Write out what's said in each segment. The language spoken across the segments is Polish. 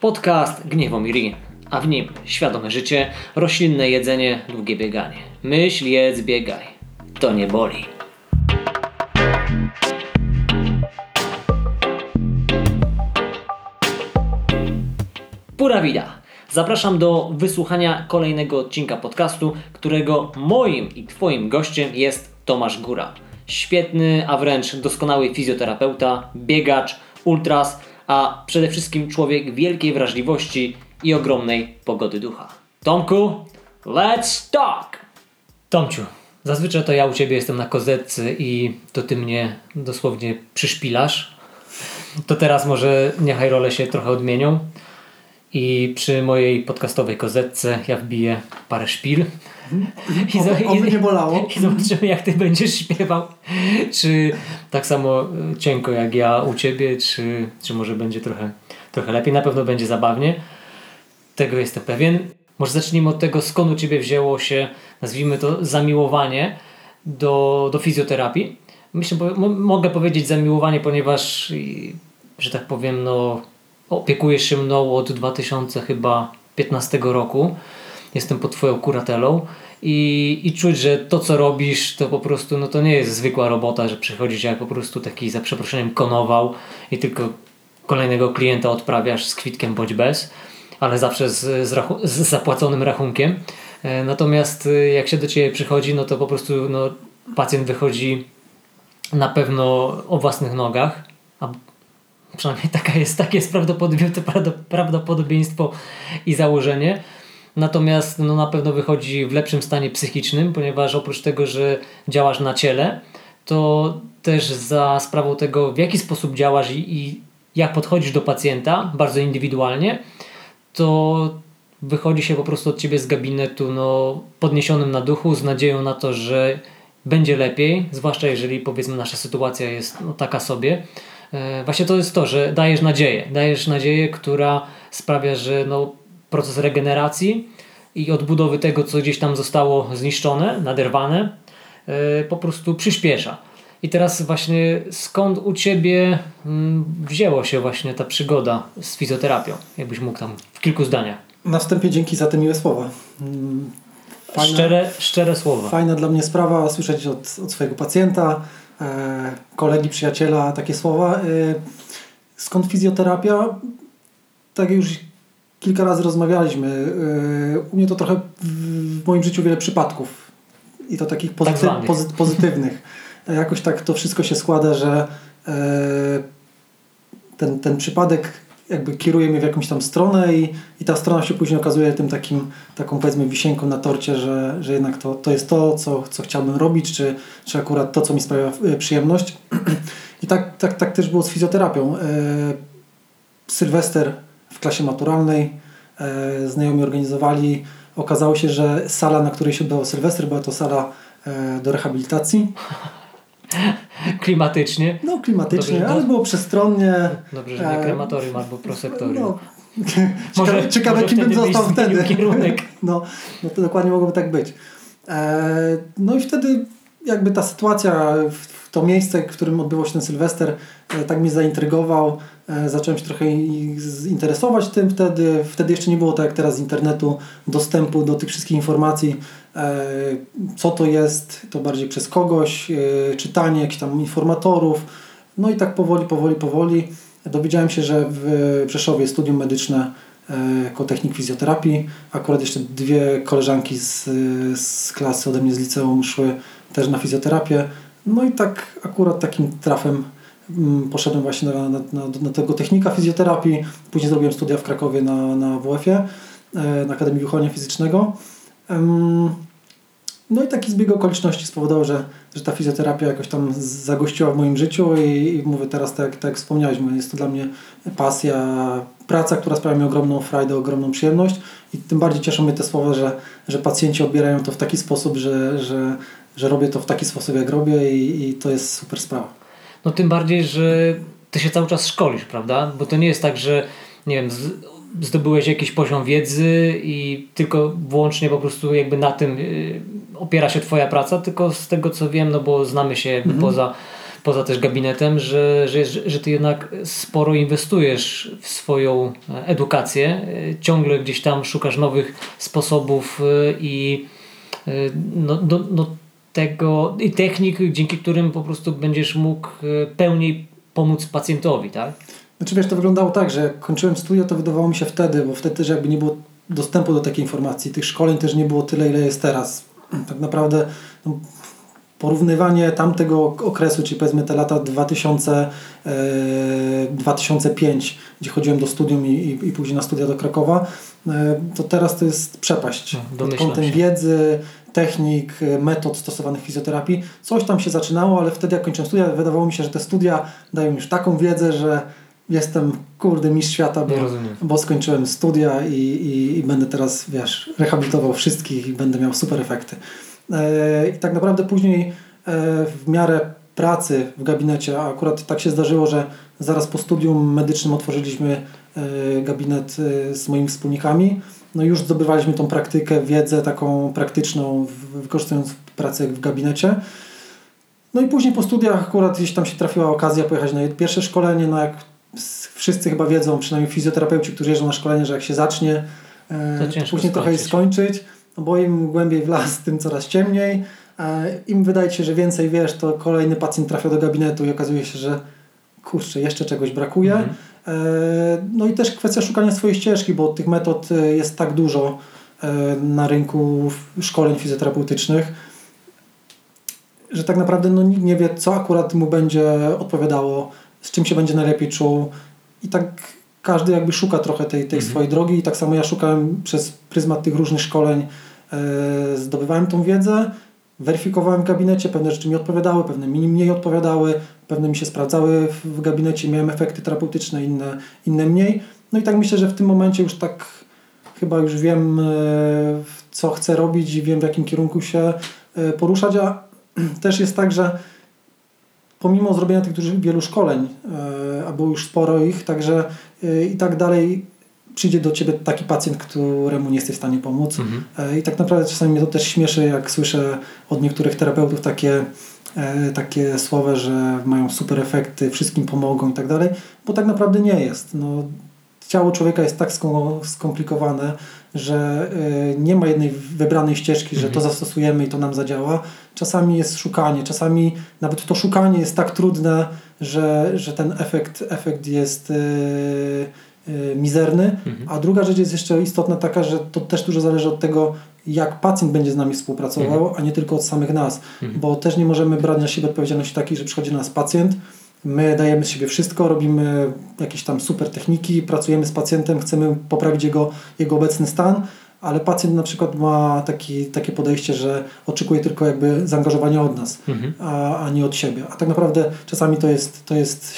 Podcast Gniewomiri, a w nim świadome życie, roślinne jedzenie, długie bieganie. Myśl, jedz, biegaj. To nie boli. Pura vida. Zapraszam do wysłuchania kolejnego odcinka podcastu, którego moim i Twoim gościem jest Tomasz Góra. Świetny, a wręcz doskonały fizjoterapeuta, biegacz, ultras, a przede wszystkim człowiek wielkiej wrażliwości i ogromnej pogody ducha. Tomku, let's talk! Tomciu, zazwyczaj to ja u Ciebie jestem na kozetce i to Ty mnie dosłownie przyszpilasz. To teraz może niechaj role się trochę odmienią. I przy mojej podcastowej kozetce ja wbiję parę szpil. I, za, bolało. I zobaczymy, jak ty będziesz śpiewał. Czy tak samo e, cienko jak ja u ciebie, czy, czy może będzie trochę, trochę lepiej. Na pewno będzie zabawnie. Tego jestem pewien. Może zacznijmy od tego, skąd u ciebie wzięło się, nazwijmy to, zamiłowanie do, do fizjoterapii. Myślę, bo mogę powiedzieć zamiłowanie, ponieważ, że tak powiem, no, opiekujesz się mną od 2015 roku. Jestem pod Twoją kuratelą i, i czuć, że to co robisz to po prostu no to nie jest zwykła robota, że przychodzisz jak po prostu taki za przeproszeniem konował i tylko kolejnego klienta odprawiasz z kwitkiem bądź bez, ale zawsze z, z, rachu- z zapłaconym rachunkiem. E, natomiast e, jak się do Ciebie przychodzi, no to po prostu no, pacjent wychodzi na pewno o własnych nogach, a przynajmniej taka jest, takie jest prawdopodobieństwo i założenie. Natomiast no, na pewno wychodzi w lepszym stanie psychicznym, ponieważ oprócz tego, że działasz na ciele, to też za sprawą tego, w jaki sposób działasz i, i jak podchodzisz do pacjenta, bardzo indywidualnie, to wychodzi się po prostu od ciebie z gabinetu no, podniesionym na duchu, z nadzieją na to, że będzie lepiej, zwłaszcza jeżeli powiedzmy nasza sytuacja jest no, taka sobie. E, właśnie to jest to, że dajesz nadzieję. Dajesz nadzieję, która sprawia, że no, proces regeneracji i odbudowy tego, co gdzieś tam zostało zniszczone, naderwane, e, po prostu przyspiesza. I teraz właśnie skąd u Ciebie mm, wzięło się właśnie ta przygoda z fizjoterapią? Jakbyś mógł tam w kilku zdaniach. Na wstępie dzięki za te miłe słowa. Fajna, szczere, szczere słowa. Fajna dla mnie sprawa słyszeć od, od swojego pacjenta, e, kolegi, przyjaciela takie słowa. E, skąd fizjoterapia? Tak jak już kilka razy rozmawialiśmy. E, u mnie to trochę w moim życiu wiele przypadków i to takich pozytyw, tak pozy, pozytywnych. Jakoś tak to wszystko się składa, że e, ten, ten przypadek jakby kieruje mnie w jakąś tam stronę i, i ta strona się później okazuje tym takim, taką powiedzmy wisienką na torcie, że, że jednak to, to jest to, co, co chciałbym robić, czy, czy akurat to, co mi sprawia e, przyjemność. I tak, tak, tak też było z fizjoterapią. E, Sylwester w klasie maturalnej e, znajomi organizowali. Okazało się, że sala, na której się odbywał Sylwester, była to sala do rehabilitacji. klimatycznie. No klimatycznie, Dobrze, ale było przestronnie. Dobrze, że nie e, krematorium albo prosektorium. No, ciekawe, ciekawe kim bym został wtedy. Kierunek. No, no to dokładnie mogłoby tak być. E, no i wtedy jakby ta sytuacja, to miejsce, w którym odbywał się ten Sylwester, e, tak mnie zaintrygował. Zacząłem się trochę interesować tym wtedy. Wtedy jeszcze nie było tak jak teraz internetu, dostępu do tych wszystkich informacji E, co to jest, to bardziej przez kogoś, e, czytanie jakichś tam informatorów. No i tak powoli, powoli, powoli dowiedziałem się, że w Rzeszowie studium medyczne e, jako technik fizjoterapii. Akurat jeszcze dwie koleżanki z, z klasy ode mnie z liceum szły też na fizjoterapię. No i tak akurat takim trafem poszedłem właśnie na, na, na, na tego technika fizjoterapii. Później zrobiłem studia w Krakowie na, na WF-ie, na Akademii Wychowania Fizycznego. No i taki zbieg okoliczności spowodował, że, że ta fizjoterapia jakoś tam zagościła w moim życiu i, i mówię teraz, tak, tak jak wspomniałeś, jest to dla mnie pasja, praca, która sprawia mi ogromną frajdę, ogromną przyjemność i tym bardziej cieszą mnie te słowa, że, że pacjenci odbierają to w taki sposób, że, że, że robię to w taki sposób, jak robię i, i to jest super sprawa. No tym bardziej, że ty się cały czas szkolisz, prawda? Bo to nie jest tak, że nie wiem, zdobyłeś jakiś poziom wiedzy i tylko wyłącznie po prostu jakby na tym y, opiera się Twoja praca, tylko z tego co wiem, no bo znamy się jakby mhm. poza, poza też gabinetem, że, że, że ty jednak sporo inwestujesz w swoją edukację. Ciągle gdzieś tam szukasz nowych sposobów i no, no, no tego i technik, dzięki którym po prostu będziesz mógł pełniej pomóc pacjentowi, tak? Znaczy wiesz, to wyglądało tak, że jak kończyłem studia, to wydawało mi się wtedy, bo wtedy też jakby nie było dostępu do takiej informacji. Tych szkoleń też nie było tyle, ile jest teraz. Tak naprawdę no, porównywanie tamtego okresu, czyli powiedzmy te lata 2000, e, 2005, gdzie chodziłem do studium i, i, i później na studia do Krakowa, e, to teraz to jest przepaść. No, pod kątem się. wiedzy, technik, metod stosowanych w fizjoterapii. Coś tam się zaczynało, ale wtedy jak kończyłem studia, wydawało mi się, że te studia dają już taką wiedzę, że jestem kurde mistrz świata, bo, bo skończyłem studia i, i, i, będę teraz, wiesz, rehabilitował wszystkich i będę miał super efekty. E, I tak naprawdę później e, w miarę pracy w gabinecie, a akurat tak się zdarzyło, że zaraz po studium medycznym otworzyliśmy e, gabinet z moimi wspólnikami, no już zdobywaliśmy tą praktykę, wiedzę taką praktyczną, wykorzystując pracę w gabinecie. No i później po studiach akurat gdzieś tam się trafiła okazja pojechać na pierwsze szkolenie, no jak wszyscy chyba wiedzą, przynajmniej fizjoterapeuci, którzy jeżdżą na szkolenie, że jak się zacznie, e, to później skończyć. trochę jest skończyć, no bo im głębiej w las, tym coraz ciemniej. E, Im wydaje się, że więcej wiesz, to kolejny pacjent trafia do gabinetu i okazuje się, że kurczę, jeszcze czegoś brakuje. Mhm. E, no i też kwestia szukania swojej ścieżki, bo tych metod jest tak dużo na rynku szkoleń fizjoterapeutycznych, że tak naprawdę no, nikt nie wie, co akurat mu będzie odpowiadało z czym się będzie najlepiej czuł. I tak każdy jakby szuka trochę tej, tej mhm. swojej drogi. I tak samo ja szukałem przez pryzmat tych różnych szkoleń, e, zdobywałem tą wiedzę, weryfikowałem w gabinecie, pewne rzeczy mi odpowiadały, pewne mi mniej odpowiadały, pewne mi się sprawdzały w, gabinecie, miałem efekty terapeutyczne, inne, inne mniej. No i tak myślę, że w tym momencie już tak chyba już wiem, e, co chcę robić i wiem, w jakim kierunku się e, poruszać, a też jest tak, że pomimo zrobienia tych wielu szkoleń, e, a było już sporo ich, także i tak dalej przyjdzie do Ciebie taki pacjent, któremu nie jesteś w stanie pomóc. Mhm. E, I tak naprawdę czasami mnie to też śmieszy, jak słyszę od niektórych terapeutów takie, takie słowa, że mają super efekty, wszystkim pomogą i tak dalej, bo tak naprawdę nie jest. No, ciało człowieka jest tak skomplikowane, że y, nie ma jednej wybranej ścieżki, że to mhm. zastosujemy i to nam zadziała. Czasami jest szukanie, czasami nawet to szukanie jest tak trudne, że, że ten efekt, efekt jest y, y, mizerny. Mhm. A druga rzecz jest jeszcze istotna taka, że to też dużo zależy od tego, jak pacjent będzie z nami współpracował, mhm. a nie tylko od samych nas. Bo też nie możemy brać na siebie odpowiedzialności takiej, że przychodzi do nas pacjent, My dajemy z siebie wszystko, robimy jakieś tam super techniki, pracujemy z pacjentem, chcemy poprawić jego, jego obecny stan, ale pacjent na przykład ma taki, takie podejście, że oczekuje tylko jakby zaangażowania od nas, mhm. a, a nie od siebie. A tak naprawdę czasami to jest, to jest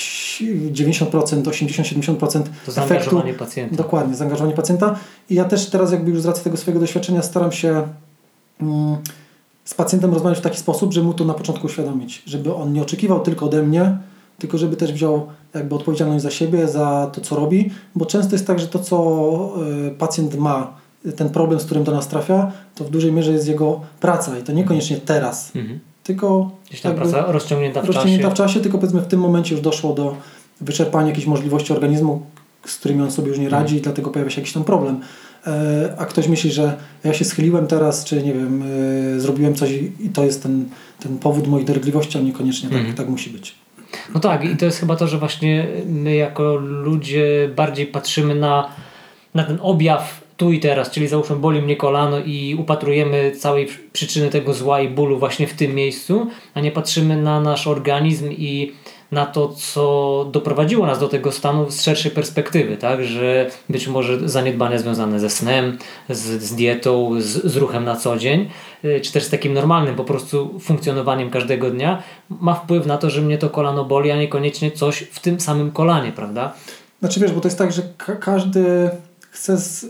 90%, 80-70% to zaangażowanie pacjenta. Dokładnie, zaangażowanie pacjenta. I ja też teraz jakby już z racji tego swojego doświadczenia staram się mm, z pacjentem rozmawiać w taki sposób, żeby mu to na początku uświadomić, żeby on nie oczekiwał tylko ode mnie, tylko żeby też wziął jakby odpowiedzialność za siebie, za to, co robi, bo często jest tak, że to, co y, pacjent ma, ten problem, z którym do nas trafia, to w dużej mierze jest jego praca i to niekoniecznie teraz, mhm. tylko Gdzieś tam praca rozciągnięta w rozciągnięta czasie. w czasie, tylko powiedzmy w tym momencie już doszło do wyczerpania jakiejś możliwości organizmu, z którymi on sobie już nie radzi mhm. i dlatego pojawia się jakiś tam problem. E, a ktoś myśli, że ja się schyliłem teraz, czy nie wiem, e, zrobiłem coś i to jest ten, ten powód moich dolegliwości, a niekoniecznie tak, mhm. tak musi być. No tak, i to jest chyba to, że właśnie my jako ludzie bardziej patrzymy na, na ten objaw tu i teraz, czyli załóżmy boli mnie kolano i upatrujemy całej przyczyny tego zła i bólu właśnie w tym miejscu, a nie patrzymy na nasz organizm i na to, co doprowadziło nas do tego stanu z szerszej perspektywy, tak? że być może zaniedbania związane ze snem, z, z dietą, z, z ruchem na co dzień, y, czy też z takim normalnym po prostu funkcjonowaniem każdego dnia, ma wpływ na to, że mnie to kolano boli, a niekoniecznie coś w tym samym kolanie, prawda? Znaczy wiesz, bo to jest tak, że ka każdy chce z, y,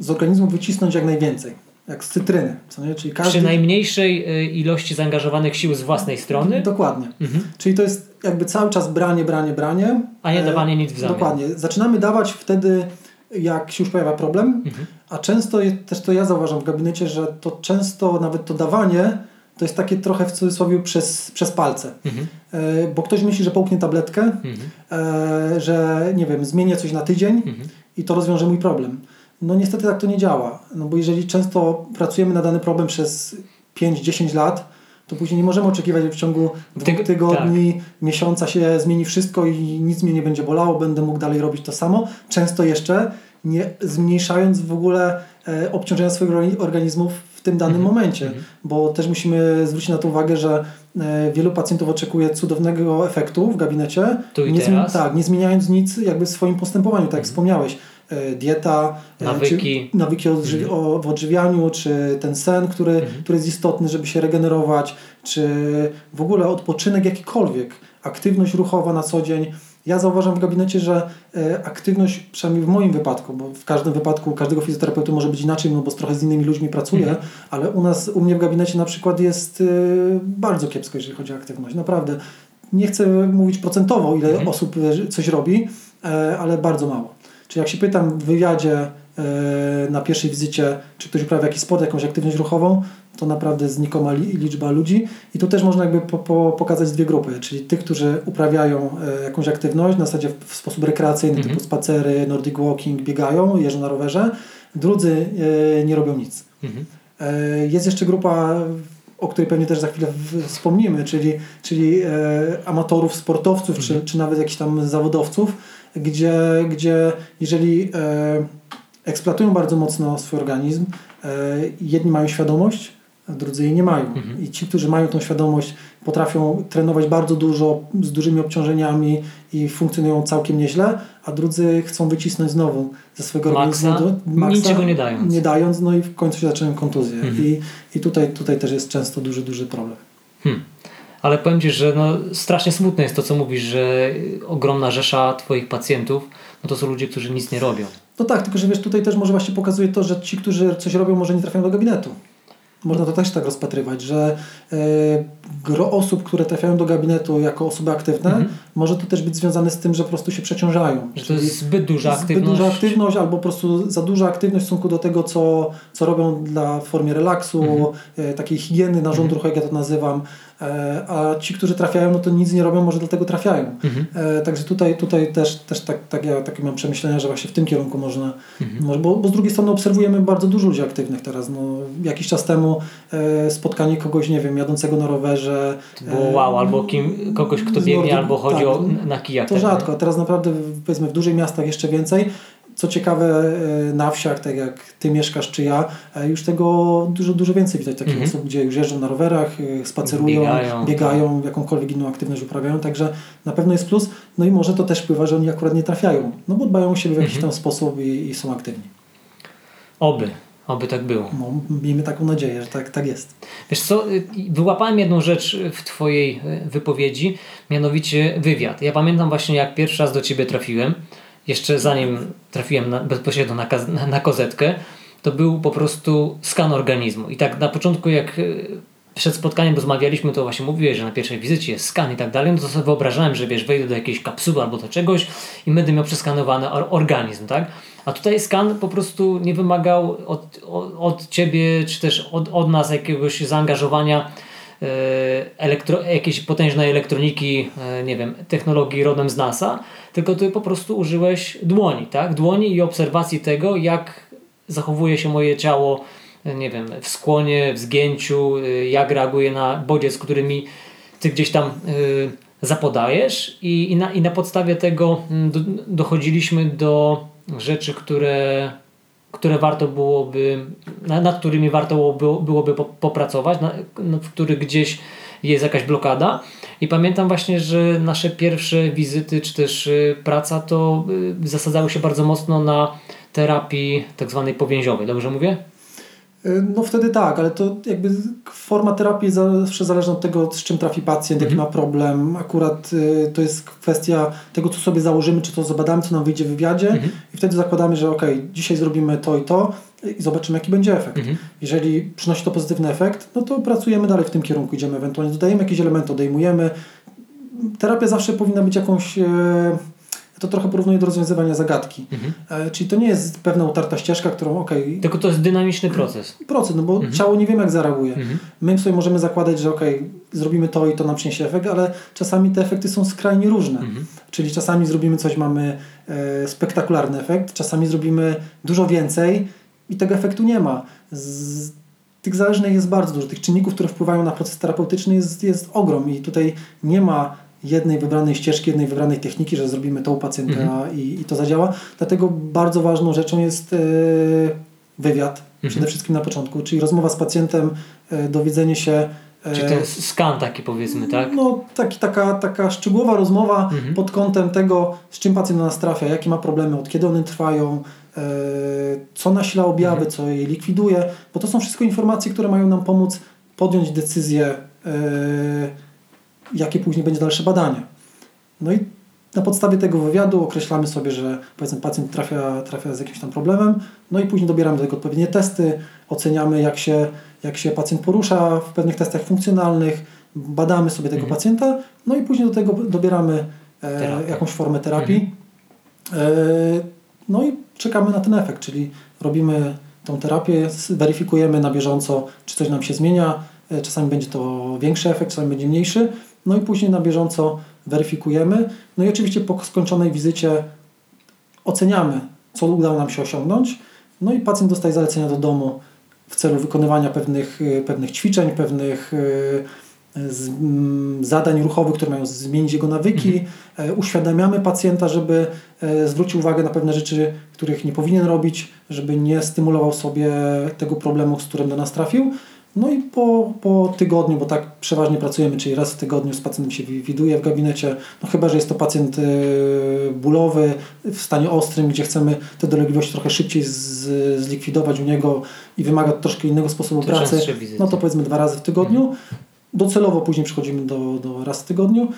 z organizmu wycisnąć jak najwięcej jak z cytryny. Co nie? Czyli każdy... Przy najmniejszej y, ilości zaangażowanych sił z własnej strony? Dokładnie. Mhm. Czyli to jest jakby cały czas branie, branie, branie. A nie dawanie nic w zamian. Dokładnie. Zaczynamy dawać wtedy, jak się już pojawia problem, mhm. a często też to ja zauważam w gabinecie, że to często nawet to dawanie to jest takie trochę w cudzysłowie przez, przez palce. Mhm. E, bo ktoś myśli, że połknie tabletkę, mhm. e, że nie wiem, zmienię coś na tydzień mhm. I to rozwiąże mój problem. No niestety tak to nie działa. No bo jeżeli często pracujemy na dany problem przez 5-10 lat, to później nie możemy oczekiwać, że w ciągu dwóch tygodni, tak. miesiąca się zmieni wszystko i nic mnie nie będzie bolało, będę mógł dalej robić to samo. Często jeszcze nie zmniejszając w ogóle e, obciążenia swojego organizmu w tym danym mhm. momencie, mhm. bo też musimy zwrócić na to uwagę, że wielu pacjentów oczekuje cudownego efektu w gabinecie, nie, zmi- tak, nie zmieniając nic jakby w swoim postępowaniu, tak jak mhm. wspomniałeś e, dieta, nawyki, czy nawyki odży- mhm. w odżywianiu, czy ten sen, który, mhm. który jest istotny, żeby się regenerować, czy w ogóle odpoczynek jakikolwiek, aktywność ruchowa na co dzień. Ja zauważam w gabinecie, że e, aktywność, przynajmniej w moim wypadku, bo w każdym wypadku każdego fizjoterapeuty może być inaczej, no bo z trochę z innymi ludźmi pracuję, mhm. ale u nas, u mnie w gabinecie na przykład jest e, bardzo kiepsko, jeżeli chodzi o aktywność. Naprawdę. Nie chcę mówić procentowo, ile mhm. osób e, coś robi, ale bardzo mało. Czyli jak się pytam w wywiadzie na pierwszej wizycie, czy ktoś uprawia jakiś sport, jakąś aktywność ruchową, to naprawdę znikoma liczba ludzi. I tu też można jakby po, po, pokazać dwie grupy, czyli tych, którzy uprawiają e, jakąś aktywność na zasadzie w, sposób rekreacyjny, mhm. typu spacery, nordic walking, biegają, jeżdżą na rowerze. Drudzy e, nie robią nic. Mhm. E, jest jeszcze grupa o której pewnie też za chwilę wspomnimy, czyli, czyli e, amatorów, sportowców, mhm. czy, czy nawet jakichś tam zawodowców, gdzie, gdzie jeżeli e, eksploatują bardzo mocno swój organizm, e, jedni mają świadomość, a drudzy jej nie mają. Mhm. I ci, którzy mają tą świadomość, potrafią trenować bardzo dużo, z dużymi obciążeniami i funkcjonują całkiem nieźle, a drudzy chcą wycisnąć znowu ze swojego maksa, organizmu. Maksa, niczego nie dając. Nie dając, no i w końcu się zaczynają kontuzje. Mhm. I, i tutaj, tutaj też jest często duży, duży problem. Hmm. Ale powiem Ci, że no, strasznie smutne jest to, co mówisz, że ogromna rzesza Twoich pacjentów no to są ludzie, którzy nic nie robią. No tak, tylko że wiesz, tutaj też może właśnie pokazuje to, że ci, którzy coś robią, może nie trafiają do gabinetu. Można to też tak rozpatrywać, że e, gro osób, które trafiają do gabinetu jako osoby aktywne, mhm. może to też być związane z tym, że po prostu się przeciążają. Że to jest zbyt duża aktywność. Zbyt duża aktywność albo po prostu za duża aktywność w stosunku do tego, co, co robią dla w formie relaksu, mhm. E, takiej higieny narządu, mhm. jak ja to nazywam. E, a ci, którzy trafiają, no to nic nie robią, może dlatego trafiają. Mhm. Także tutaj, tutaj też, też tak, tak ja takie mam przemyślenia, że właśnie w tym kierunku można, mhm. bo, bo z drugiej strony obserwujemy bardzo dużo ludzi aktywnych teraz. No, jakiś czas temu spotkanie kogoś, nie wiem, jadącego na rowerze. To było wow, albo kim, kogoś, kto biegnie, albo chodzi tak, o, na kijak. To rzadko, a teraz naprawdę powiedzmy w dużych miastach jeszcze więcej. Co ciekawe, e, na wsiach, tak jak ty mieszkasz czy ja, e, już tego dużo, dużo więcej widać takich mm -hmm. osób, gdzie już jeżdżą na rowerach, e, spacerują, biegają, biegają jakąkolwiek inną aktywność uprawiają, także na pewno jest plus. No i może to też wpływa, że oni akurat nie trafiają, no bo dbają o siebie w jakiś mm -hmm. tam sposób i, i są aktywni. Oby. Oby tak było. No, miejmy taką nadzieję, że tak, tak jest. Wiesz co, wyłapałem jedną rzecz w Twojej e, wypowiedzi, mianowicie wywiad. Ja pamiętam właśnie jak pierwszy raz do Ciebie trafiłem, jeszcze zanim trafiłem na, bezpośrednio na, na, na kozetkę, to był po prostu skan organizmu. I tak na początku jak e, przed spotkaniem rozmawialiśmy, to właśnie mówiłeś, że na pierwszej wizycie jest skan i tak dalej, no to sobie wyobrażałem, że wiesz, wejdę do jakiejś kapsuły albo do czegoś i będę miał przeskanowany organizm, tak? A tutaj skan po prostu nie wymagał od, od, od ciebie, czy też od, od nas jakiegoś zaangażowania elektro, jakiejś potężnej elektroniki, e, nie wiem, technologii rodem z NASA, tylko ty po prostu użyłeś dłoni, tak? Dłoni i obserwacji tego, jak zachowuje się moje ciało, e, nie wiem, w skłonie, w zgięciu, jak reaguje na bodziec, który mi ty gdzieś tam zapodajesz i, i, na, i na podstawie tego mm, do, dochodziliśmy do rzeczy, które, które warto byłoby, nad którymi warto byłoby, popracować, na, w których gdzieś jest jakaś blokada. I pamiętam właśnie, że nasze pierwsze wizyty, czy też y, praca, to y, zasadzały się bardzo mocno na terapii tak zwanej powięziowej. Dobrze mówię? No wtedy tak, ale to jakby forma terapii zawsze zależy od tego, z czym trafi pacjent, jaki mhm. ma problem. Akurat y, to jest kwestia tego, co sobie założymy, czy to zbadamy, co nam wyjdzie w wywiadzie mhm. i wtedy zakładamy, że ok, dzisiaj zrobimy to i to i zobaczymy, jaki będzie efekt. Mhm. Jeżeli przynosi to pozytywny efekt, no to pracujemy dalej w tym kierunku, idziemy ewentualnie, dodajemy jakieś elementy, odejmujemy. Terapia zawsze powinna być jakąś... E, to trochę porównuję do rozwiązywania zagadki. Mhm. E, czyli to nie jest pewna utarta ścieżka, którą ok. Tylko to jest dynamiczny proces. Proces, no bo mhm. ciało nie wiem jak zareaguje. Mhm. My sobie możemy zakładać, że ok, zrobimy to i to nam przyniesie efekt, ale czasami te efekty są skrajnie różne. Mhm. Czyli czasami zrobimy coś, mamy e, spektakularny efekt, czasami zrobimy dużo więcej i tego efektu nie ma. Z, tych zależnych jest bardzo dużo. Tych czynników, które wpływają na proces terapeutyczny jest, jest ogrom i tutaj nie ma jednej wybranej ścieżki, jednej wybranej techniki, że zrobimy to u pacjenta mhm. i, i to zadziała. Dlatego bardzo ważną rzeczą jest e, wywiad, mhm. przede wszystkim na początku, czyli rozmowa z pacjentem, e, dowiedzenie się czy ten skan taki powiedzmy, tak? No, taki, taka, taka szczegółowa rozmowa mhm. pod kątem tego, z czym pacjent do nas trafia, jakie ma problemy, od kiedy one trwają, e, co nasila objawy, mhm. co je likwiduje, bo to są wszystko informacje, które mają nam pomóc podjąć decyzję, e, jakie później będzie dalsze badanie. No i na podstawie tego wywiadu określamy sobie, że powiedzmy pacjent trafia, trafia z jakimś tam problemem, no i później dobieramy do tego odpowiednie testy, oceniamy jak się, jak się pacjent porusza w pewnych testach funkcjonalnych, badamy sobie tego mhm. pacjenta, no i później do tego dobieramy e, jakąś formę terapii. Mhm. E, no i czekamy na ten efekt, czyli robimy tą terapię, weryfikujemy na bieżąco, czy coś nam się zmienia. E, czasami będzie to większy efekt, czasami będzie mniejszy. No i później na bieżąco weryfikujemy. No i oczywiście po skończonej wizycie oceniamy, co udało nam się osiągnąć. No i pacjent dostaje zalecenia do domu w celu wykonywania pewnych, y, pewnych ćwiczeń, pewnych y, z, mm, zadań ruchowych, które mają zmienić jego nawyki. Mhm. E, uświadamiamy pacjenta, żeby e, zwrócił uwagę na pewne rzeczy, których nie powinien robić, żeby nie stymulował sobie tego problemu, z którym do nas trafił. No i po, po tygodniu, bo tak przeważnie pracujemy, czyli raz w tygodniu z pacjentem się widuje w gabinecie, no chyba, że jest to pacjent y, bólowy w stanie ostrym, gdzie chcemy te dolegliwości trochę szybciej z, zlikwidować u niego i wymaga troszkę innego sposobu to pracy, no to powiedzmy dwa razy w tygodniu. Mhm. Docelowo później przechodzimy do, do raz w tygodniu.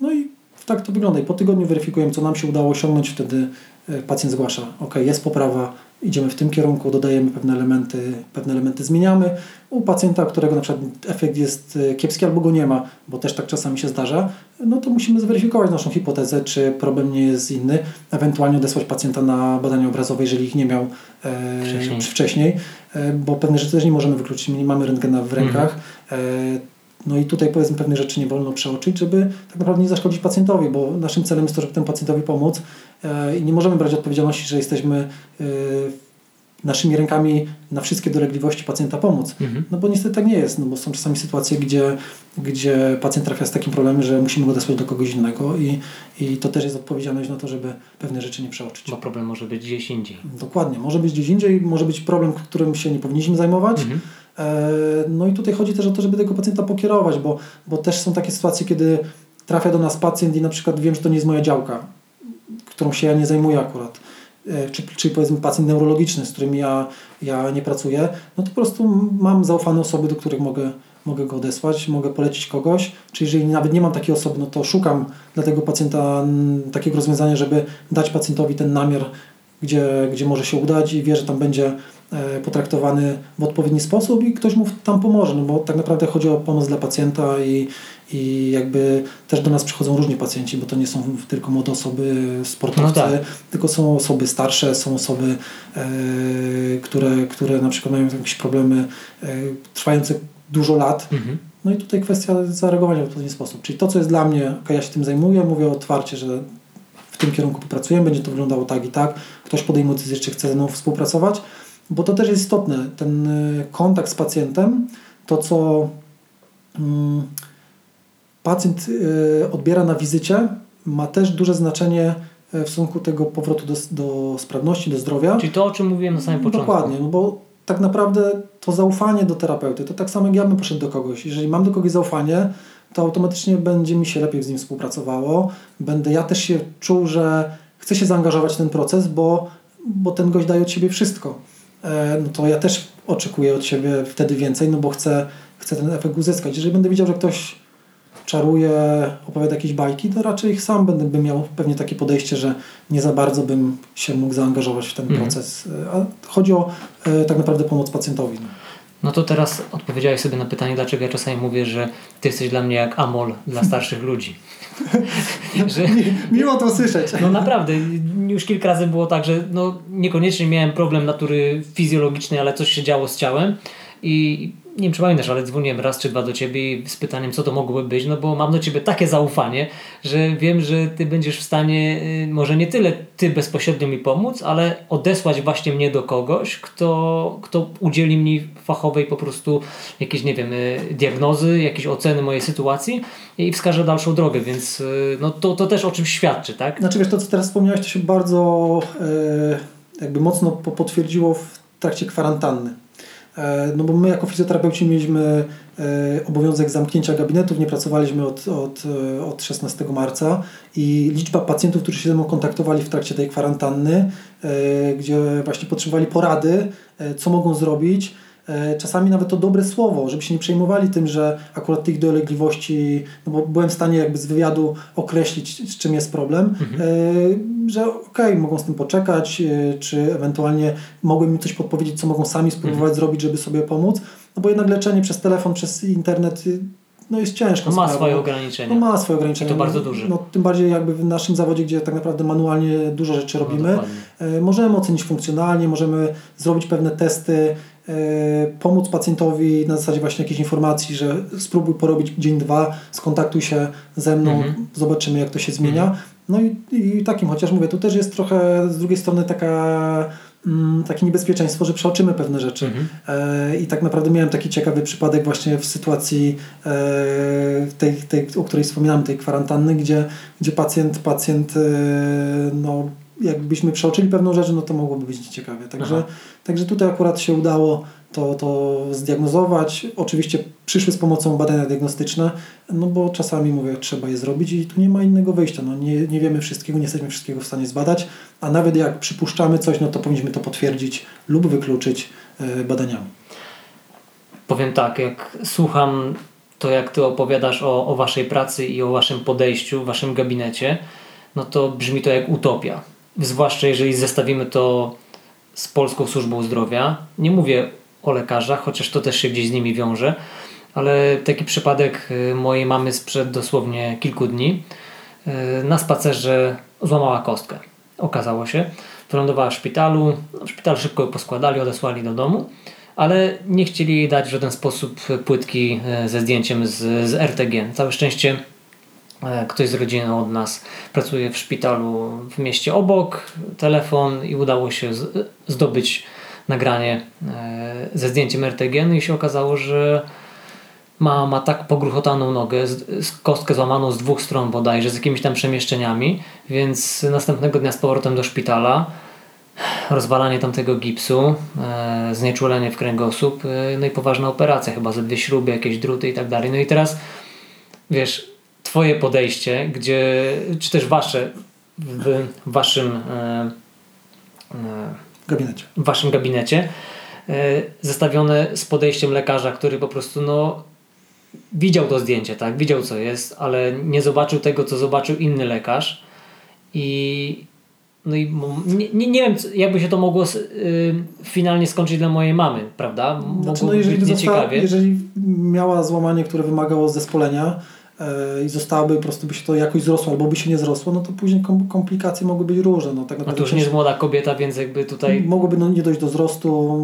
No i tak to wygląda. I po tygodniu weryfikujemy, co nam się udało osiągnąć, wtedy y, pacjent zgłasza, ok, jest poprawa, idziemy w tym kierunku, dodajemy pewne elementy, pewne elementy zmieniamy. U pacjenta, którego na przykład efekt jest e, kiepski albo go nie ma, bo też tak czasami się zdarza, no to musimy zweryfikować naszą hipotezę, czy problem nie jest inny, ewentualnie odesłać pacjenta na badania obrazowe, jeżeli ich nie miał e, wcześniej, wcześniej e, bo pewne rzeczy też nie możemy wykluczyć, nie mamy rentgena w rękach. Mhm. E, no i tutaj powiedzmy pewne rzeczy nie wolno przeoczyć, żeby tak naprawdę nie zaszkodzić pacjentowi, bo naszym celem jest to, żeby temu pacjentowi pomóc e, i nie możemy brać odpowiedzialności, że jesteśmy e, naszymi rękami na wszystkie dolegliwości pacjenta pomóc. Mhm. No bo niestety tak nie jest, no bo są czasami sytuacje, gdzie, gdzie pacjent trafia z takim problemem, że musimy go odesłać do kogoś innego i, i to też jest odpowiedzialność na to, żeby pewne rzeczy nie przeoczyć. Bo problem może być gdzieś indziej. Dokładnie, może być gdzieś indziej, może być problem, którym się nie powinniśmy zajmować. Mhm. E, no i tutaj chodzi też o to, żeby tego pacjenta pokierować, bo, bo też są takie sytuacje, kiedy trafia do nas pacjent i na przykład wiem, że to nie jest moja działka, którą się ja nie zajmuję akurat, e, czy, czy powiedzmy pacjent neurologiczny, z którym ja, ja nie pracuję, no to po prostu mam zaufane osoby, do których mogę, mogę go odesłać, mogę polecić kogoś, czy jeżeli nawet nie mam takiej osoby, no to szukam dla tego pacjenta takiego rozwiązania, żeby dać pacjentowi ten namiar, gdzie, gdzie może się udać i wie, że tam będzie potraktowany w odpowiedni sposób i ktoś mu tam pomoże, no bo tak naprawdę chodzi o pomoc dla pacjenta i, i jakby też do nas przychodzą różni pacjenci, bo to nie są tylko młode osoby, sportowcy, no tak. tylko są osoby starsze, są osoby, e, które, które na przykład mają jakieś problemy e, trwające dużo lat. Mhm. No i tutaj kwestia zareagowania w odpowiedni sposób. Czyli to, co jest dla mnie, ok, ja się tym zajmuję, mówię otwarcie, że w tym kierunku popracujemy, będzie to wyglądało tak i tak. Ktoś podejmuje decyzję, czy chce ze mną współpracować, bo to też jest istotne, ten y, kontakt z pacjentem, to co mm, pacjent y, odbiera na wizycie, ma też duże znaczenie y, w stosunku tego powrotu do, do sprawności, do zdrowia. Czyli to, o czym mówiłem na samym początku. Dokładnie, no bo tak naprawdę to zaufanie do terapeuty, to tak samo jak ja bym poszedł do kogoś. Jeżeli mam do kogoś zaufanie, to automatycznie będzie mi się lepiej z nim współpracowało. Będę ja też się czuł, że chcę się zaangażować w ten proces, bo, bo ten gość daje od siebie wszystko. E, no to ja też oczekuję od siebie wtedy więcej, no bo chcę, chcę ten efekt uzyskać. Jeżeli będę widział, że ktoś czaruje, opowiada jakieś bajki, to raczej sam będę bym miał pewnie takie podejście, że nie za bardzo bym się mógł zaangażować w ten mhm. proces. A chodzi o e, tak naprawdę pomoc pacjentowi. No. To teraz odpowiedziałeś sobie na pytanie, dlaczego ja czasami mówię, że ty jesteś dla mnie jak amol dla starszych ludzi. że, Miło to słyszeć. No naprawdę, już kilka razy było tak, że no, niekoniecznie miałem problem natury fizjologicznej, ale coś się działo z ciałem i nie wiem czy pamiętasz, ale dzwoniłem raz czy dwa do Ciebie z pytaniem, co to mogłoby być, no bo mam do Ciebie takie zaufanie, że wiem, że Ty będziesz w stanie, y, może nie tyle Ty bezpośrednio mi pomóc, ale odesłać właśnie mnie do kogoś, kto, kto udzieli mi fachowej po prostu jakiejś, nie wiem, y, diagnozy, jakiejś oceny mojej sytuacji i wskaże dalszą drogę, więc y, no to, to też o czymś świadczy, tak? Znaczy wiesz, to co teraz wspomniałeś, to się bardzo jakby mocno potwierdziło w trakcie kwarantanny no bo my jako fizjoterapeuci mieliśmy e, obowiązek zamknięcia gabinetów, nie pracowaliśmy od, od, e, od 16 marca i liczba pacjentów, którzy się ze mną kontaktowali w trakcie tej kwarantanny, gdzie właśnie potrzebowali porady, co mogą zrobić, E, czasami nawet to dobre słowo, żeby się nie przejmowali tym, że akurat tych dolegliwości, no bo byłem w stanie jakby z wywiadu określić, z czym jest problem, mhm. E, że okej, okay, mogą z tym poczekać, e, czy ewentualnie mogłem im coś podpowiedzieć, co mogą sami spróbować mhm. zrobić, żeby sobie pomóc, no bo jednak leczenie przez telefon, przez internet no jest ciężko. No ma swoje ograniczenia. No ma swoje ograniczenia. I to bardzo duże. No, tym bardziej jakby w naszym zawodzie, gdzie tak naprawdę manualnie dużo rzeczy no, robimy. No, możemy ocenić funkcjonalnie, możemy zrobić pewne testy, E, pomóc pacjentowi na zasadzie właśnie jakiejś informacji, że spróbuj porobić dzień, dwa, skontaktuj się ze mną, mhm. zobaczymy jak to się zmienia. Mhm. No i, i takim, chociaż mówię, tu też jest trochę z drugiej strony taka mm, takie niebezpieczeństwo, że przeoczymy pewne rzeczy. Mhm. E, I tak naprawdę miałem taki ciekawy przypadek właśnie w sytuacji e, tej, tej, o której wspominałem, tej kwarantanny, gdzie, gdzie pacjent, pacjent e, no, jakbyśmy przeoczyli pewną rzecz, no to mogłoby być ciekawe. Także, także tutaj akurat się udało to, to zdiagnozować. Oczywiście przyszły z pomocą badania diagnostyczne, no bo czasami mówię, trzeba je zrobić i tu nie ma innego wyjścia. No nie, nie wiemy wszystkiego, nie jesteśmy wszystkiego w stanie zbadać, a nawet jak przypuszczamy coś, no to powinniśmy to potwierdzić lub wykluczyć e, badaniami. Powiem tak, jak słucham to, jak ty opowiadasz o, o waszej pracy i o waszym podejściu, w waszym gabinecie, no to brzmi to jak utopia zwłaszcza jeżeli zestawimy to z Polską Służbą Zdrowia. Nie mówię o lekarzach, chociaż to też się gdzieś z nimi wiąże, ale taki przypadek y, mojej mamy sprzed dosłownie kilku dni. Y, na spacerze złamała kostkę. Okazało się. Wylądowała w szpitalu. No, szpital szybko ją poskładali, odesłali do domu, ale nie chcieli jej dać w żaden sposób płytki y, ze zdjęciem z, z RTG. Całe szczęście ktoś z rodziny od nas pracuje w szpitalu w mieście obok, telefon i udało się zdobyć nagranie e, ze zdjęciem RTG no i się okazało, że ma, ma tak pogruchotaną nogę, z, z kostkę złamaną z dwóch stron bodajże, z jakimiś tam przemieszczeniami, więc następnego dnia z powrotem do szpitala rozwalanie tamtego gipsu, e, znieczulenie w kręgosłup, e, no i poważna operacja, chyba ze dwie śruby, jakieś druty i tak dalej. No i teraz, wiesz, Twoje podejście, gdzie, czy też Wasze w Waszym e, e, gabinecie, w waszym gabinecie e, zestawione z podejściem lekarza, który po prostu no, widział to zdjęcie, tak? widział co jest, ale nie zobaczył tego, co zobaczył inny lekarz i no i nie, nie, nie wiem, jakby się to mogło y, finalnie skończyć dla mojej mamy, prawda? Znaczy, no jeżeli, została, jeżeli miała złamanie, które wymagało zespolenia, i zostałaby, po prostu by się to jakoś zrosło, albo by się nie zrosło, no to później komplikacje mogły być różne. No, tak A to już nie jest młoda kobieta, więc jakby tutaj... Mogłoby no, nie dojść do wzrostu,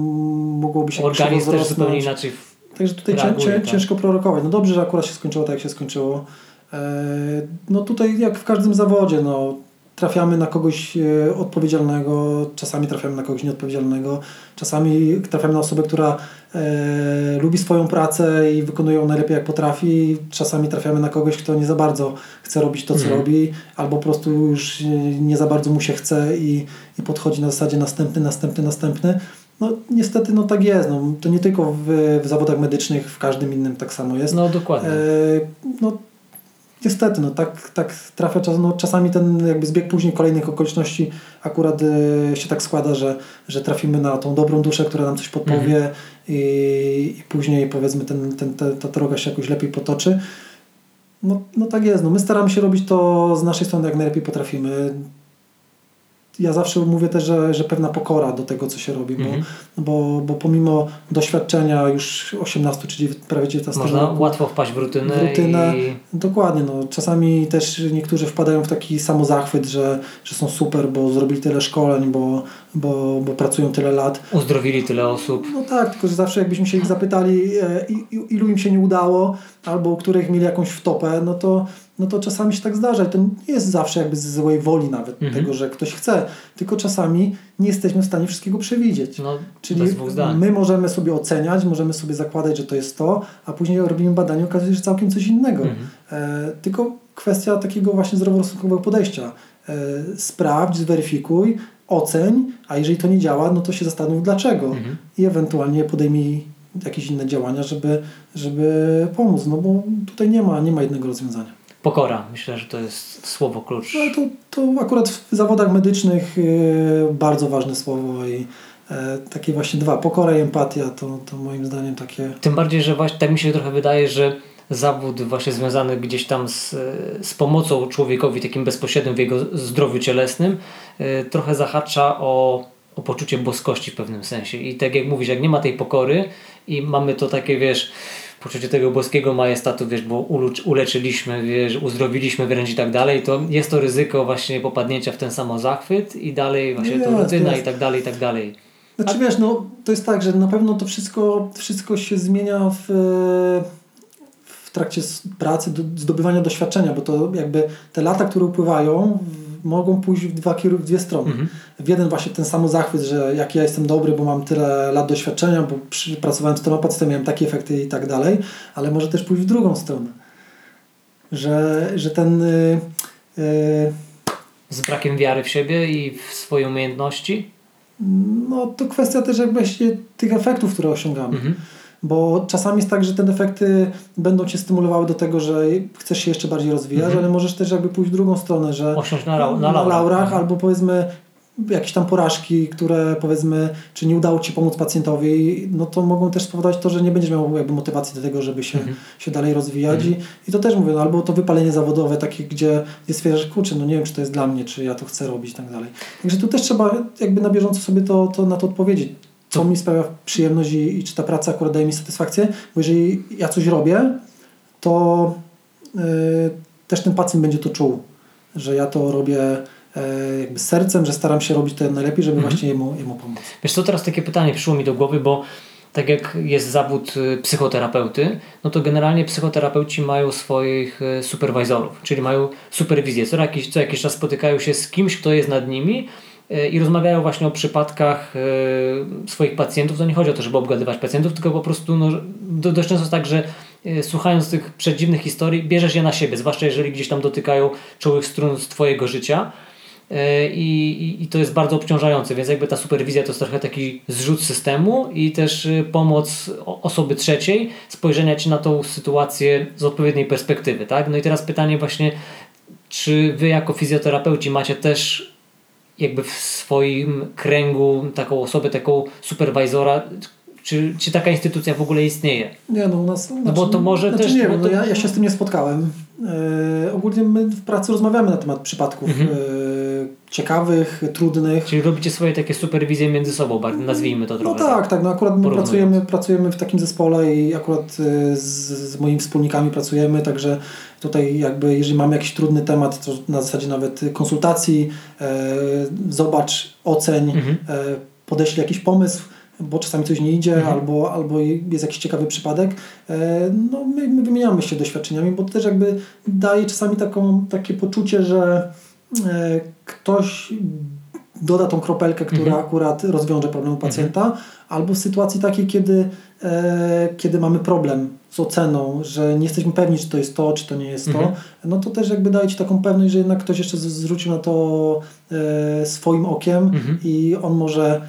mogłoby się Organizm też zupełnie inaczej Także tutaj reaguje, tak. ciężko prorokować. No dobrze, że akurat się skończyło tak, jak się skończyło. E, no tutaj jak w każdym zawodzie, no trafiamy na kogoś e, odpowiedzialnego, czasami trafiamy na kogoś nieodpowiedzialnego, czasami trafiamy na osobę, która e, lubi swoją pracę i wykonuje ją najlepiej jak potrafi, czasami trafiamy na kogoś, kto nie za bardzo chce robić to, co mhm. robi, albo po prostu już nie za bardzo mu się chce i, i podchodzi na zasadzie następny, następny, następny. No niestety no tak jest. No, to nie tylko w, w zawodach medycznych, w każdym innym tak samo jest. No dokładnie. E, no, Niestety, no tak, tak trafia czas, no czasami ten jakby zbieg później kolejnych okoliczności akurat y, się tak składa, że, że trafimy na tą dobrą duszę, która nam coś podpowie mhm. i, i później powiedzmy ten, ten, ta, ta droga się jakoś lepiej potoczy. No, no tak jest, no my staramy się robić to z naszej strony jak najlepiej potrafimy. Ja zawsze mówię też, że, że pewna pokora do tego, co się robi, bo, mhm. bo, bo pomimo doświadczenia już 18 czy prawie 19 Można roku, łatwo wpaść w rutynę. W rutynę i... Dokładnie. No. Czasami też niektórzy wpadają w taki samozachwyt, że, że są super, bo zrobili tyle szkoleń, bo, bo, bo pracują tyle lat. Uzdrowili tyle osób. No tak, tylko że zawsze jakbyśmy się ich zapytali, e, ilu im się nie udało, albo u których mieli jakąś wtopę, no to no to czasami się tak zdarza. I to nie jest zawsze jakby z złej woli nawet mhm. tego, że ktoś chce, tylko czasami nie jesteśmy w stanie wszystkiego przewidzieć. No, Czyli my możemy sobie oceniać, możemy sobie zakładać, że to jest to, a później robimy badanie okazuje się, że całkiem coś innego. Mhm. E, tylko kwestia takiego właśnie zdroworozsądkowego podejścia. E, sprawdź, zweryfikuj, oceń, a jeżeli to nie działa, no to się zastanów dlaczego mhm. i ewentualnie podejmij jakieś inne działania, żeby, żeby pomóc, no bo tutaj nie ma, nie ma jednego rozwiązania. Pokora, myślę, że to jest słowo klucz. No to, to akurat w zawodach medycznych yy, bardzo ważne słowo i e, takie właśnie dwa, pokora i empatia, to, to moim zdaniem takie... Tym bardziej, że właśnie tak mi się trochę wydaje, że zawód właśnie związany gdzieś tam z, z pomocą człowiekowi takim bezpośrednim w jego zdrowiu cielesnym yy, trochę zahacza o, o poczucie boskości w pewnym sensie i tak jak mówisz, jak nie ma tej pokory i mamy to takie, wiesz poczucie tego boskiego majestatu, wiesz, bo uleczyliśmy, wiesz, uzdrowiliśmy wręcz i tak dalej, to jest to ryzyko właśnie popadnięcia w ten sam zachwyt i dalej właśnie nie, to rutyna i tak dalej, i tak dalej. Znaczy A... wiesz, no to jest tak, że na pewno to wszystko, wszystko się zmienia w, w trakcie pracy, zdobywania doświadczenia, bo to jakby te lata, które upływają mogą pójść w, dwa, w dwie strony. Mhm. W jeden właśnie ten sam zachwyt, że jak ja jestem dobry, bo mam tyle lat doświadczenia, bo przy, pracowałem z pacjentami, miałem takie efekty i tak dalej, ale może też pójść w drugą stronę. Że, że ten... Yy, yy, z brakiem wiary w siebie i w swoje umiejętności? No to kwestia też jakby tych efektów, które osiągamy. Mhm bo czasami jest tak, że te efekty będą cię stymulowały do tego, że chcesz się jeszcze bardziej rozwijać, mhm. ale możesz też jakby pójść w drugą stronę, że Osiąść na, na, na, laurach, mhm. albo powiedzmy jakieś tam porażki, które powiedzmy, czy nie udało Ci pomóc pacjentowi, no to mogą też spowodować to, że nie będziesz miał jakby motywacji do tego, żeby się, mhm. się dalej rozwijać mhm. I, i to też mówię, no, albo to wypalenie zawodowe takie, gdzie jest stwierdzasz, kurczę, no nie wiem, czy to jest dla mnie, czy ja to chcę robić i tak dalej. Także tu też trzeba jakby na bieżąco sobie to, to na to odpowiedzieć co mi sprawia przyjemność i, i, czy ta praca akurat daje mi satysfakcję, bo jeżeli ja coś robię, to yy, też ten pacjent będzie to czuł, że ja to robię yy, jakby sercem, że staram się robić to najlepiej, żeby mhm. właśnie jemu, jemu pomóc. Wiesz co, teraz takie pytanie przyszło mi do głowy, bo tak jak jest zawód y, psychoterapeuty, no to generalnie psychoterapeuci mają swoich superwizorów, czyli mają superwizję. Co jakiś, co jakiś czas spotykają się z kimś, kto jest nad nimi i rozmawiają właśnie o przypadkach e, swoich pacjentów. To nie chodzi o to, żeby obgadywać pacjentów, tylko po prostu no, dość często jest tak, że e, słuchając tych przedziwnych historii, bierzesz je na siebie, zwłaszcza jeżeli gdzieś tam dotykają czołych strun z Twojego życia. E, I, i, I to jest bardzo obciążające, więc jakby ta superwizja to jest trochę taki zrzut systemu i też pomoc osoby trzeciej, spojrzenia Ci na tą sytuację z odpowiedniej perspektywy. Tak? No i teraz pytanie właśnie, czy Wy jako fizjoterapeuci macie też jakby w swoim kręgu taką osobę, taką superwizora, czy, czy taka instytucja w ogóle istnieje? Nie, no u nas... Znaczy, no bo to może znaczy, też... Nie wiem, no ja, ja się z tym nie spotkałem. E, ogólnie my w pracy rozmawiamy na temat przypadków mhm. e, ciekawych, trudnych. Czyli robicie swoje takie superwizje między sobą, nazwijmy to trochę. No tak, tak. No akurat my pracujemy, pracujemy w takim zespole i akurat e, z, z moimi wspólnikami pracujemy, także tutaj jakby jeżeli mamy jakiś trudny temat, to na zasadzie nawet konsultacji, e, zobacz, oceń, mhm. e, podeślij jakiś pomysł, bo czasami coś nie idzie, mhm. albo, albo jest jakiś ciekawy przypadek, e, no my, my wymieniamy się doświadczeniami, bo to też jakby daje czasami taką, takie poczucie, że e, ktoś doda tą kropelkę, która mhm. akurat rozwiąże problem pacjenta, mhm. albo w sytuacji takiej, kiedy, e, kiedy mamy problem z oceną, że nie jesteśmy pewni, czy to jest to, czy to nie jest mhm. to, no to też jakby daje Ci taką pewność, że jednak ktoś jeszcze zwrócił na to e, swoim okiem mhm. i on może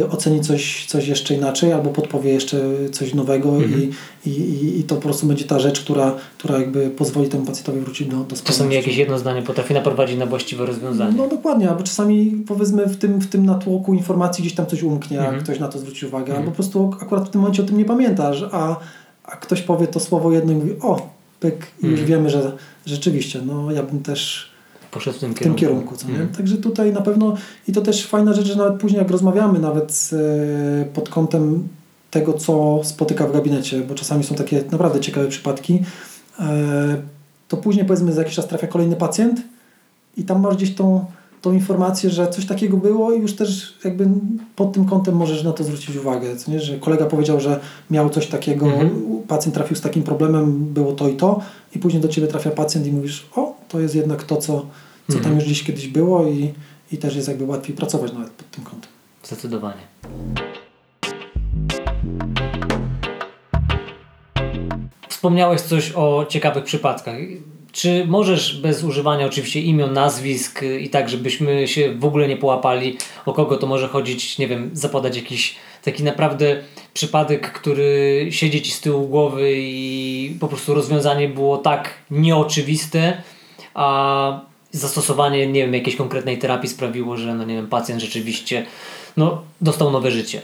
e, ocenić coś, coś jeszcze inaczej albo podpowie jeszcze coś nowego mhm. i, i, i to po prostu będzie ta rzecz, która, która jakby pozwoli temu pacjentowi wrócić do, do Czasami jakieś jedno zdanie potrafi naprowadzić na właściwe rozwiązanie. No dokładnie, albo czasami powiedzmy w tym, w tym natłoku informacji gdzieś tam coś umknie, jak mhm. ktoś na to zwróci uwagę, albo mhm. po prostu akurat w tym momencie o tym nie pamiętasz, a a ktoś powie to słowo jedno i mówi, o, pyk, i już mhm. wiemy, że rzeczywiście, no ja bym też poszedł w tym kierunku. W tym kierunku co nie? Mhm. Także tutaj na pewno i to też fajna rzecz, że nawet później jak rozmawiamy nawet e, pod kątem tego, co spotyka w gabinecie, bo czasami są takie naprawdę ciekawe przypadki, e, to później powiedzmy za jakiś czas trafia kolejny pacjent i tam masz gdzieś tą, tą informację, że coś takiego było i już też jakby pod tym kątem możesz na to zwrócić uwagę, co nie? że kolega powiedział, że miał coś takiego, mhm. pacjent trafił z takim problemem, było to i to i później do Ciebie trafia pacjent i mówisz, o, to jest jednak to, co, co mhm. tam już gdzieś kiedyś było i, i też jest jakby łatwiej pracować nawet pod tym kątem. Zdecydowanie. Wspomniałeś coś o ciekawych przypadkach. Czy możesz bez używania oczywiście imion, nazwisk i tak, żebyśmy się w ogóle nie połapali, o kogo to może chodzić, nie wiem, zapodać jakiś taki naprawdę przypadek, który siedzi ci z tyłu głowy i po prostu rozwiązanie było tak nieoczywiste, a zastosowanie, nie wiem, jakiejś konkretnej terapii sprawiło, że no nie wiem, pacjent rzeczywiście no, dostał nowe życie.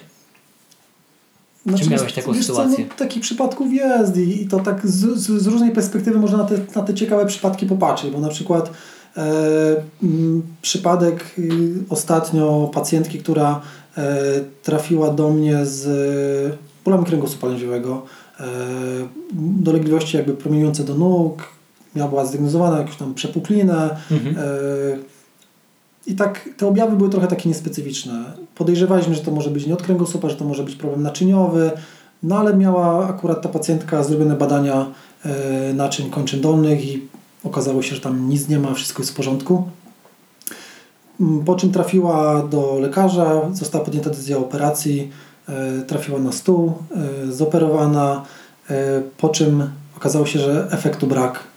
Znaczy, Czy miałeś taką sytuację? Co, no, takich przypadków jest i, i to tak z, z, z, różnej perspektywy można na te, na te ciekawe przypadki popatrzeć, bo na przykład e, m, przypadek y, ostatnio pacjentki, która e, trafiła do mnie z bólem kręgosłupa lędźwiowego, e, dolegliwości jakby promieniujące do nóg, miała zdiagnozowana jakąś tam przepuklinę, mhm. e, i tak te objawy były trochę takie niespecyficzne. Podejrzewaliśmy, że to może być nie od kręgosłupa, że to może być problem naczyniowy, no ale miała akurat ta pacjentka zrobione badania e, naczyń kończyn dolnych i okazało się, że tam nic nie ma, wszystko jest w porządku. Mm, po czym trafiła do lekarza, została podjęta decyzja operacji, e, trafiła na stół, e, zoperowana, e, po czym okazało się, że efektu brak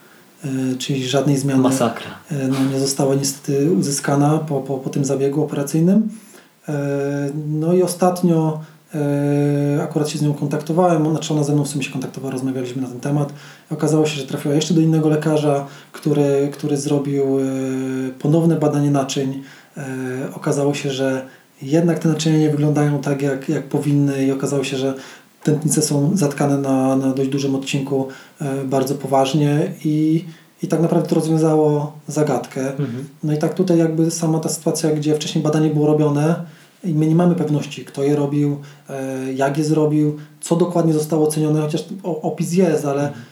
czyli żadnej zmiany Masakra. E, no, nie została niestety uzyskana po, po, po tym zabiegu operacyjnym. E, no i ostatnio akurat się z nią kontaktowałem, znaczy ona ze mną w sumie się kontaktowała, rozmawialiśmy na ten temat. Okazało się, że trafiła jeszcze do innego lekarza, który, który zrobił ponowne badanie naczyń. Okazało się, że jednak te naczynia nie wyglądają tak, jak, jak powinny i okazało się, że tętnice są zatkane na, na dość dużym odcinku e, bardzo poważnie i, i tak naprawdę to rozwiązało zagadkę. Mhm. No i tak tutaj jakby sama ta sytuacja, gdzie wcześniej badanie było robione i my nie mamy pewności, kto je robił, e, jak je zrobił, co dokładnie zostało ocenione, chociaż opis jest, ale mhm.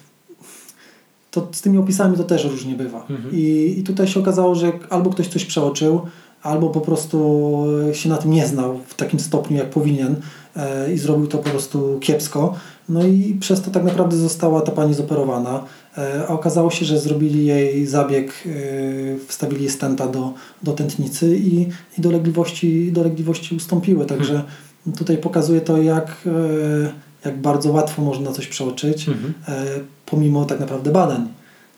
to z tymi opisami to też różnie bywa. Mhm. I, I tutaj się okazało, że albo ktoś coś przeoczył, albo po prostu się na tym nie znał w takim stopniu, jak powinien i zrobił to po prostu kiepsko. No i przez to tak naprawdę została ta pani zoperowana, e, a okazało się, że zrobili jej zabieg, e, wstawili stenta do, do tętnicy i, i dolegliwości, dolegliwości ustąpiły. Także hmm. tutaj pokazuje to, jak, jak bardzo łatwo można coś przeoczyć, hmm. pomimo tak naprawdę badań.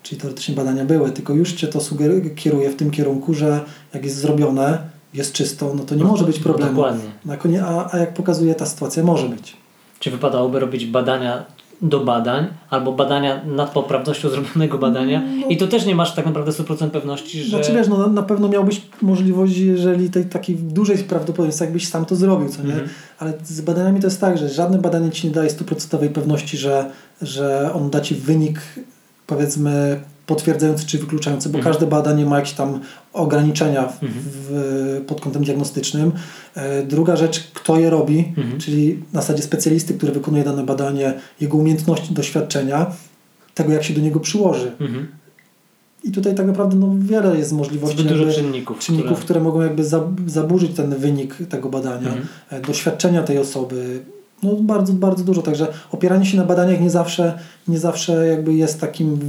Czyli teoretycznie badania były, tylko już Cię to sugeruje, kieruje w tym kierunku, że jak jest zrobione, jest czysto, no to nie no, może być no problemu. dokładnie. A, a jak pokazuje ta sytuacja, może być. Czy wypadałoby robić badania do badań, albo badania nad poprawnością zrobionego badania no, i to też nie masz tak naprawdę 100% pewności, że... Znaczy wiesz, no, na pewno miałbyś możliwość, jeżeli tej takiej dużej prawdopodobieństwie, jakbyś sam to zrobił, co nie? Mhm. Ale z badaniami to jest tak, że żadne badanie Ci nie daje 100% pewności, że, że on da Ci wynik powiedzmy potwierdzający czy wykluczający, bo mhm. każde badanie ma jakieś tam ograniczenia w, mhm. w, pod kątem diagnostycznym. E, druga rzecz, kto je robi, mhm. czyli na zasadzie specjalisty, który wykonuje dane badanie, jego umiejętności, doświadczenia, tego jak się do niego przyłoży. Mhm. I tutaj tak naprawdę no, wiele jest możliwości. dużo czynników. Czynników, które... które mogą jakby zaburzyć ten wynik tego badania. Mhm. E, doświadczenia tej osoby, no bardzo, bardzo dużo, także opieranie się na badaniach nie zawsze, nie zawsze jakby jest takim,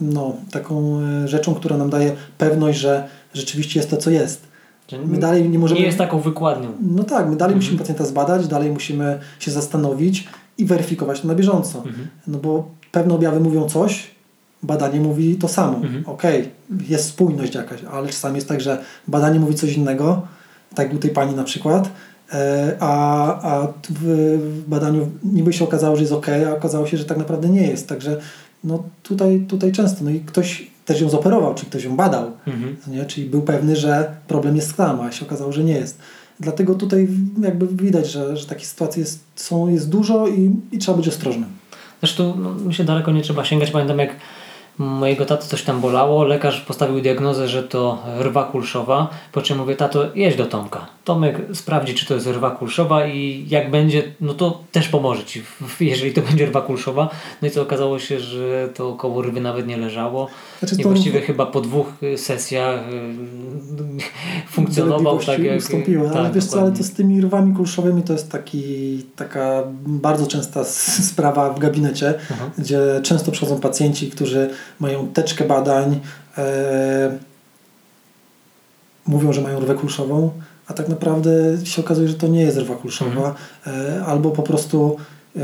no, taką e, rzeczą, która nam daje pewność, że rzeczywiście jest to, co jest. My dalej nie możemy... Nie jest taką wykładnią. No tak, my dalej mhm. musimy pacjenta zbadać, dalej musimy się zastanowić i weryfikować to na bieżąco. Mhm. No bo pewne objawy mówią coś, badanie mówi to samo. Mhm. Okej, okay, jest spójność jakaś, ale czasami jest tak, że badanie mówi coś innego, tak jak u tej pani na przykład, a, a w badaniu niby się okazało, że jest ok, a okazało się, że tak naprawdę nie jest. Także no tutaj, tutaj często. No i ktoś też ją zoperował, czy ktoś ją badał, mhm. nie? czyli był pewny, że problem jest tam, a się okazało, że nie jest. Dlatego tutaj jakby widać, że, że takie sytuacje jest, są, jest dużo i, i trzeba być ostrożnym. Zresztą no, myślę, daleko nie trzeba sięgać. Pamiętam jak Mojego tato coś tam bolało, lekarz postawił diagnozę, że to rwa kulszowa, po czym mówię, tato, jedź do Tomka. Tomek sprawdzi, czy to jest rwa kulszowa i jak będzie, no to też pomoże Ci, jeżeli to będzie rwa kulszowa. No i co okazało się, że to koło rwy nawet nie leżało. Znaczy, I właściwie to... chyba po dwóch sesjach y, funkcjonował tak jak... Ustąpiło, tak, ale wiesz co, ale to z tymi rwami kulszowymi to jest taki, taka bardzo częsta sprawa w gabinecie, Aha. gdzie często przychodzą pacjenci, którzy mają teczkę badań, e, mówią, że mają rwę kulszową, a tak naprawdę się okazuje, że to nie jest rwa kulszowa, mhm. e, albo po prostu e,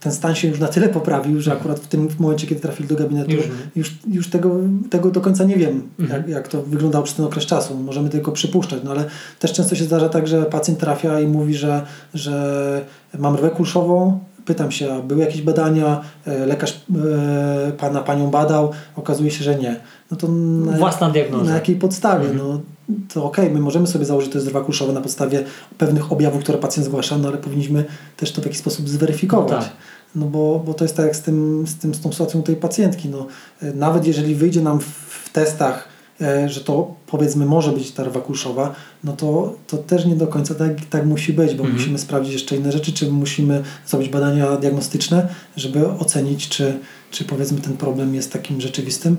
ten stan się już na tyle poprawił, że akurat w tym momencie, kiedy trafili do gabinetu, już, już, już tego, tego do końca nie wiem, mhm. jak, jak to wyglądało przez ten okres czasu. Możemy tylko przypuszczać, no ale też często się zdarza tak, że pacjent trafia i mówi, że, że mam rwę kulszową, Pytam się, a były jakieś badania, e, lekarz e, pana, panią badał, okazuje się, że nie. No to na, Własna diagnoza. Na jakiej podstawie? Mhm. No, to okej, okay, my możemy sobie założyć, że to jest drwa kulszowe na podstawie pewnych objawów, które pacjent zgłasza, no ale powinniśmy też to w jakiś sposób zweryfikować. No, tak. no bo, bo to jest tak jak z, tym, z, tym, z tą sytuacją tej pacjentki. No, e, nawet jeżeli wyjdzie nam w, w testach że to powiedzmy może być tarwa kulszowa, no to, to też nie do końca tak, tak musi być, bo mhm. musimy sprawdzić jeszcze inne rzeczy, czy musimy zrobić badania diagnostyczne, żeby ocenić, czy, czy powiedzmy ten problem jest takim rzeczywistym.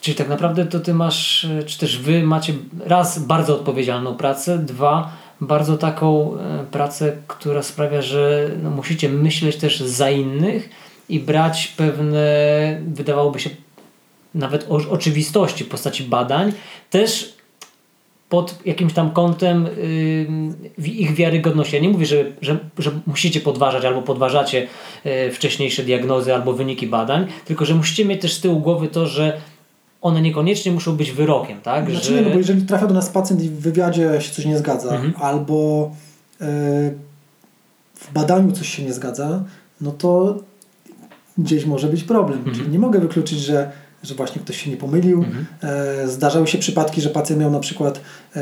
Czyli tak naprawdę to ty masz, e, czy też wy macie raz bardzo odpowiedzialną pracę, dwa bardzo taką e, pracę, która sprawia, że no, musicie myśleć też za innych i brać pewne, wydawałoby się nawet o, oczywistości w postaci badań, też pod jakimś tam kątem yy, ich wiarygodności. Ja nie mówię, że, że, że musicie podważać albo podważacie yy, wcześniejsze diagnozy albo wyniki badań, tylko że musicie mieć też z tyłu głowy to, że one niekoniecznie muszą być wyrokiem, tak? Znaczy że... nie, no bo jeżeli trafia do nas pacjent i w wywiadzie się coś nie zgadza, mhm. albo yy, w badaniu coś się nie zgadza, no to gdzieś może być problem. Mhm. Czyli nie mogę wykluczyć, że że właśnie ktoś się nie pomylił. Mhm. E, zdarzały się przypadki, że pacjent miał na przykład e,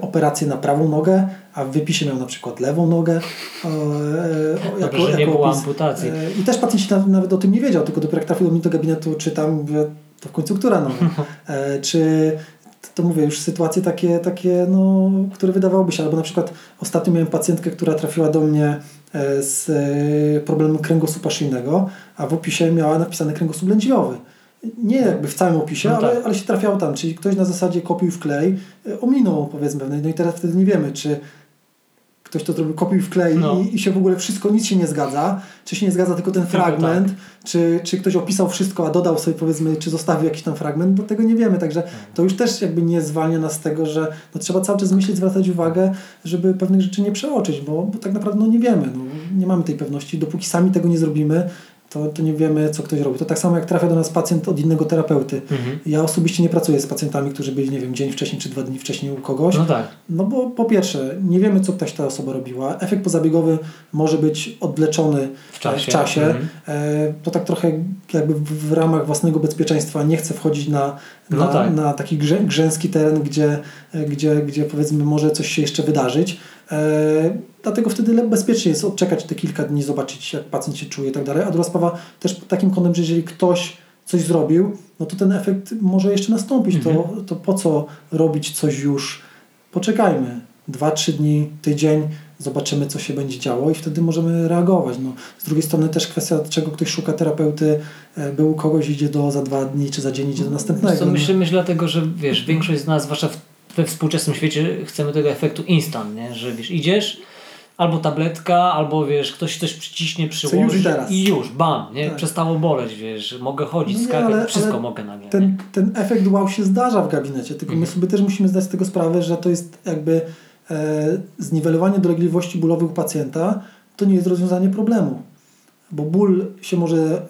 operację na prawą nogę, a w wypisie miał na przykład lewą nogę. E, jako, że nie było amputacji. I też pacjent się nawet o tym nie wiedział, tylko dopiero jak trafił do mnie do gabinetu, czytam, to w końcu która noga? Czy to mówię, już sytuacje takie, takie no, które wydawałoby się, albo na przykład ostatnio miałem pacjentkę, która trafiła do mnie z problemem kręgosłupa szyjnego, a w opisie miała napisany kręgosłup lędźwiowy nie jakby w całym opisie, no tak. ale, ale się trafiało tam, czyli ktoś na zasadzie kopiuj w klej e, ominął powiedzmy pewne, no i teraz wtedy nie wiemy, czy ktoś to zrobił kopiuj w klej no. i, i, się w ogóle wszystko, nic się nie zgadza, czy się nie zgadza tylko ten fragment, tak. czy, czy ktoś opisał wszystko, a dodał sobie powiedzmy, czy zostawił jakiś tam fragment, bo tego nie wiemy, także to już też jakby nie zwalnia nas z tego, że no, trzeba cały czas myśleć, zwracać uwagę, żeby pewnych rzeczy nie przeoczyć, bo, bo tak naprawdę no, nie wiemy, no, nie mamy tej pewności, dopóki sami tego nie zrobimy, to, to nie wiemy, co ktoś robi. To tak samo jak trafia do nas pacjent od innego terapeuty. Mhm. Ja osobiście nie pracuję z pacjentami, którzy byli, nie wiem, dzień wcześniej czy dwa dni wcześniej u kogoś. No tak. No bo po pierwsze, nie wiemy, co ktoś ta osoba robiła. Efekt pozabiegowy może być odleczony w czasie. W czasie. Mhm. E, to tak trochę jakby w ramach własnego bezpieczeństwa nie chcę wchodzić na, na, no tak. na taki grzę, grzęski teren, gdzie, gdzie, gdzie powiedzmy może coś się jeszcze wydarzyć. E, dlatego wtedy bezpiecznie jest odczekać te kilka dni, zobaczyć jak pacjent się czuje i tak dalej. A druga sprawa też takim kątem, że jeżeli ktoś coś zrobił, no to ten efekt może jeszcze nastąpić. Mhm. To, to po co robić coś już? Poczekajmy. Dwa, trzy dni, tydzień, zobaczymy, co się będzie działo i wtedy możemy reagować. No, z drugiej strony też kwestia, czego ktoś szuka terapeuty, e, był kogoś idzie do za dwa dni, czy za dzień idzie do następnego. Co, myślę, myślę dlatego, że wiesz, większość z nas, zwłaszcza w we współczesnym świecie chcemy tego efektu instant, nie? że wiesz, idziesz, albo tabletka, albo wiesz, ktoś coś przyciśnie, przyłoży już i, i już, bam, nie? Tak. przestało boleć, wiesz, mogę chodzić, no skakać, ale, wszystko ale mogę nagle. Ten, ten efekt wow się zdarza w gabinecie, tylko mhm. my sobie też musimy zdać z tego sprawę, że to jest jakby e, zniwelowanie dolegliwości bólowych u pacjenta, to nie jest rozwiązanie problemu. Bo ból się może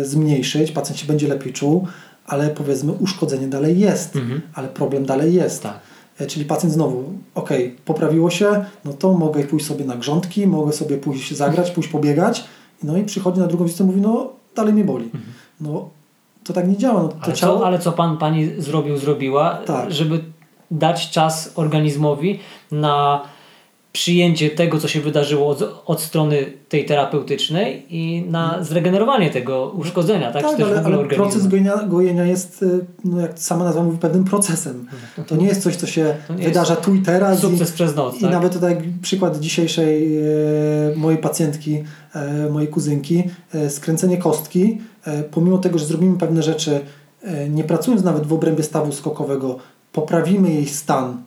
e, zmniejszyć, pacjent się będzie lepiej czuł, ale powiedzmy uszkodzenie dalej jest, mhm. ale problem dalej jest. Tak. E, czyli pacjent znowu, ok, poprawiło się, no to mogę pójść sobie na grządki, mogę sobie pójść zagrać, pójść pobiegać, no i przychodzi na drugą wizytę i mówi, no dalej mnie boli. Mhm. No to tak nie działa. No, to ale, ciało... co, ale co pan, pani zrobił, zrobiła, tak. żeby dać czas organizmowi na przyjęcie tego, co się wydarzyło od, od strony tej terapeutycznej i na zregenerowanie tego uszkodzenia. Tak, tak ale, ale proces gojenia, gojenia jest, y, no jak sama nazwa mówi, pewnym procesem. To nie jest coś, co się wydarza tu i teraz. Sukces i, przez noc. I tak? nawet tutaj przykład dzisiejszej e, mojej pacjentki, e, mojej kuzynki, e, skręcenie kostki, pomimo tego, że zrobimy pewne rzeczy, nie pracując nawet w obrębie stawu skokowego, poprawimy jej stan,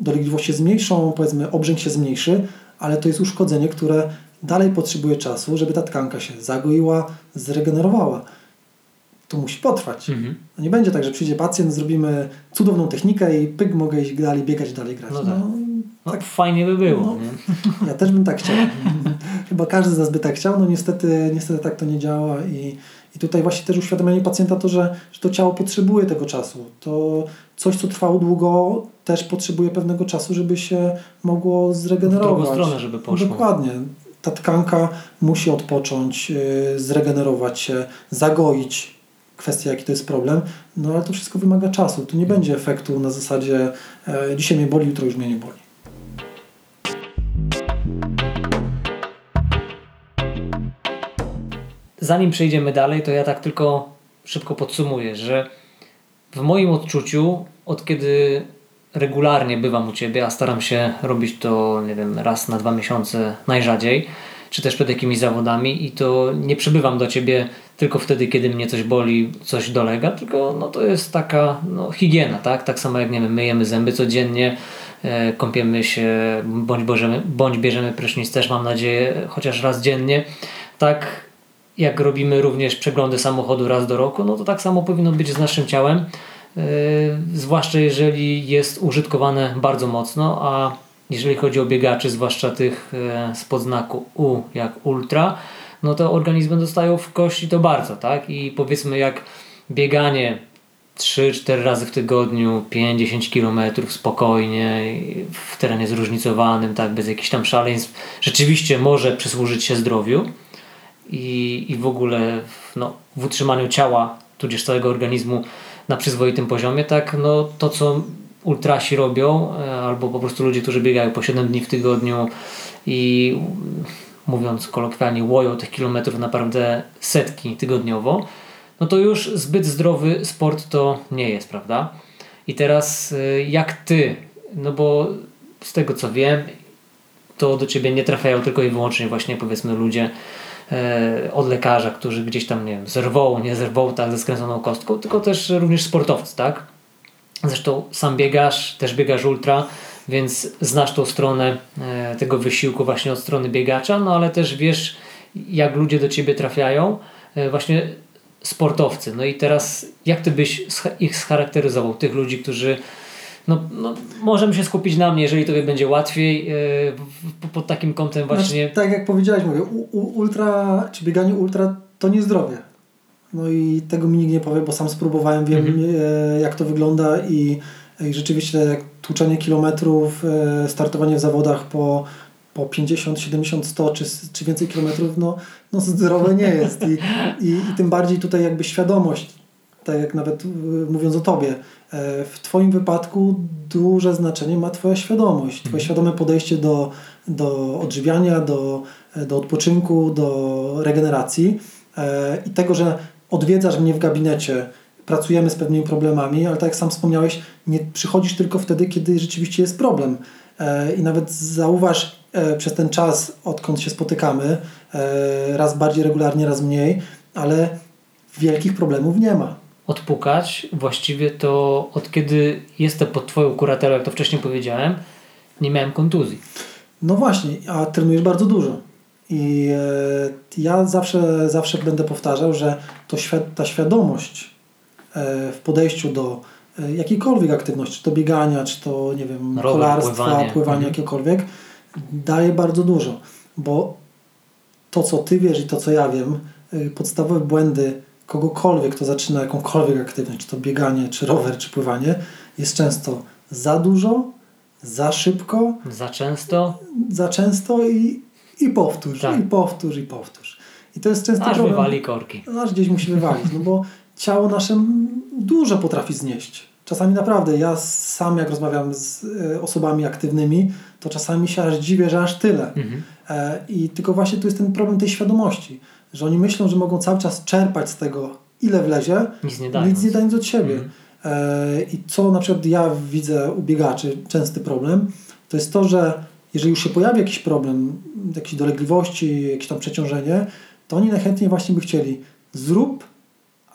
dolegliwość się zmniejszą, powiedzmy obrzęk się zmniejszy, ale to jest uszkodzenie, które dalej potrzebuje czasu, żeby ta tkanka się zagoiła, zregenerowała. To musi potrwać. Mhm. No nie będzie tak, że przyjdzie pacjent, zrobimy cudowną technikę i pyk, mogę iść dalej, biegać dalej, grać. No, tak. No, no tak fajnie by było. No, ja też bym tak chciał. Chyba każdy z nas by tak chciał, no niestety, niestety tak to nie działa i, i tutaj właśnie też uświadamianie pacjenta to, że, że to ciało potrzebuje tego czasu. To coś, co trwało długo, też potrzebuje pewnego czasu, żeby się mogło zregenerować. W drugą stronę, żeby poszło. Dokładnie. Ta tkanka musi odpocząć, yy, zregenerować się, zagoić kwestia, jaki to jest problem, no ale to wszystko wymaga czasu. Tu nie będzie efektu na zasadzie e, dzisiaj mnie boli, jutro już mnie nie boli. Zanim przejdziemy dalej, to ja tak tylko szybko podsumuję, że w moim odczuciu, od kiedy regularnie bywam u Ciebie, a staram się robić to, nie wiem, raz na dwa miesiące najrzadziej, czy też przed jakimiś zawodami i to nie przybywam do Ciebie tylko wtedy, kiedy mnie coś boli, coś dolega, tylko no, to jest taka no, higiena, tak? Tak samo jak, nie wiem, myjemy zęby codziennie, e, kąpiemy się, bądź, bożemy, bądź bierzemy prysznic też, mam nadzieję, chociaż raz dziennie. Tak jak robimy również przeglądy samochodu raz do roku, no to tak samo powinno być z naszym ciałem, yy, zwłaszcza jeżeli jest użytkowane bardzo mocno, a jeżeli chodzi o biegaczy, zwłaszcza tych yy, z podznaku U jak ultra, no to organizmy dostają w kości to bardzo, tak? I powiedzmy jak bieganie 3-4 razy w tygodniu, 5-10 km spokojnie, w terenie zróżnicowanym, tak, bez jakichś tam szaleństw, rzeczywiście może przysłużyć się zdrowiu i, i w ogóle no, w utrzymaniu ciała, tudzież całego organizmu na przyzwoitym poziomie, tak, no to co ultrasi robią, e, albo po prostu ludzie, którzy biegają po 7 dni w tygodniu i mówiąc kolokwialnie, łoją tych kilometrów naprawdę setki tygodniowo, no to już zbyt zdrowy sport to nie jest, prawda? I teraz e, jak ty, no bo z tego co wiem, to do ciebie nie trafiają tylko i wyłącznie właśnie powiedzmy ludzie od lekarza, którzy gdzieś tam, nie wiem, zerwą, nie zerwą tak ze skręconą kostką, tylko też również sportowcy, tak? Zresztą sam biegasz, też biegasz ultra, więc znasz tą stronę e, tego wysiłku właśnie od strony biegacza, no ale też wiesz, jak ludzie do ciebie trafiają, e, właśnie sportowcy. No i teraz, jak ty byś ich scharakteryzował, tych ludzi, którzy no, no, możemy się skupić na mnie, jeżeli tobie będzie łatwiej yy, pod takim kątem znaczy, właśnie. Znaczy, tak jak powiedziałeś, mówię, u, u, ultra, czy bieganie ultra to nie zdrowie. No i tego mi nikt nie powie, bo sam spróbowałem, wiem mhm. e, jak to wygląda i, i rzeczywiście jak tłuczenie kilometrów, e, startowanie w zawodach po, po 50, 70, 100 czy, czy więcej kilometrów, no, no zdrowe nie jest. I, i, I tym bardziej tutaj jakby świadomość, tak jak nawet e, mówiąc o Tobie, E, w Twoim wypadku duże znaczenie ma Twoja świadomość, Twoje mhm. świadome podejście do, do odżywiania, do, do odpoczynku, do regeneracji e, i tego, że odwiedzasz mnie w gabinecie, pracujemy z pewnymi problemami, ale tak jak sam wspomniałeś, nie przychodzisz tylko wtedy, kiedy rzeczywiście jest problem. E, I nawet zauważ przez ten czas, odkąd się spotykamy, raz bardziej regularnie, raz mniej, ale wielkich problemów nie ma odpukać, właściwie to od kiedy jestem pod Twoją kuratelą, jak to wcześniej powiedziałem, nie miałem kontuzji. No właśnie, a trenujesz bardzo dużo. I e, ja zawsze, zawsze będę powtarzał, że to ta świadomość e, w podejściu do e, jakiejkolwiek aktywności, czy to biegania, czy to nie wiem, Rower, kolarstwa, pływanie, pływanie mhm. jakiekolwiek, daje bardzo dużo. Bo to, co Ty wiesz i to, co ja wiem, podstawowe błędy kogokolwiek, kto zaczyna jakąkolwiek aktywność, czy to bieganie, czy rower, czy pływanie, jest często za dużo, za szybko. Za często. Za często i, i powtórz, tak. i powtórz, i powtórz. I to jest często Aż problem. wywali korki. Aż gdzieś musi wywalić, no bo ciało nasze dużo potrafi znieść. czasami naprawdę, ja sam jak rozmawiam z e, osobami aktywnymi, to czasami się aż dziwię, że aż tyle. Mhm. E, I tylko właśnie tu jest ten problem tej świadomości, że oni myślą, że mogą cały czas czerpać z tego, ile wlezie, nic nie dając, nic nie dając od siebie. Mhm. E, I co na przykład ja widzę u biegaczy, częsty problem, to jest to, że jeżeli już się pojawi jakiś problem, jakieś dolegliwości, jakieś tam przeciążenie, to oni najchętniej właśnie by chcieli zrób,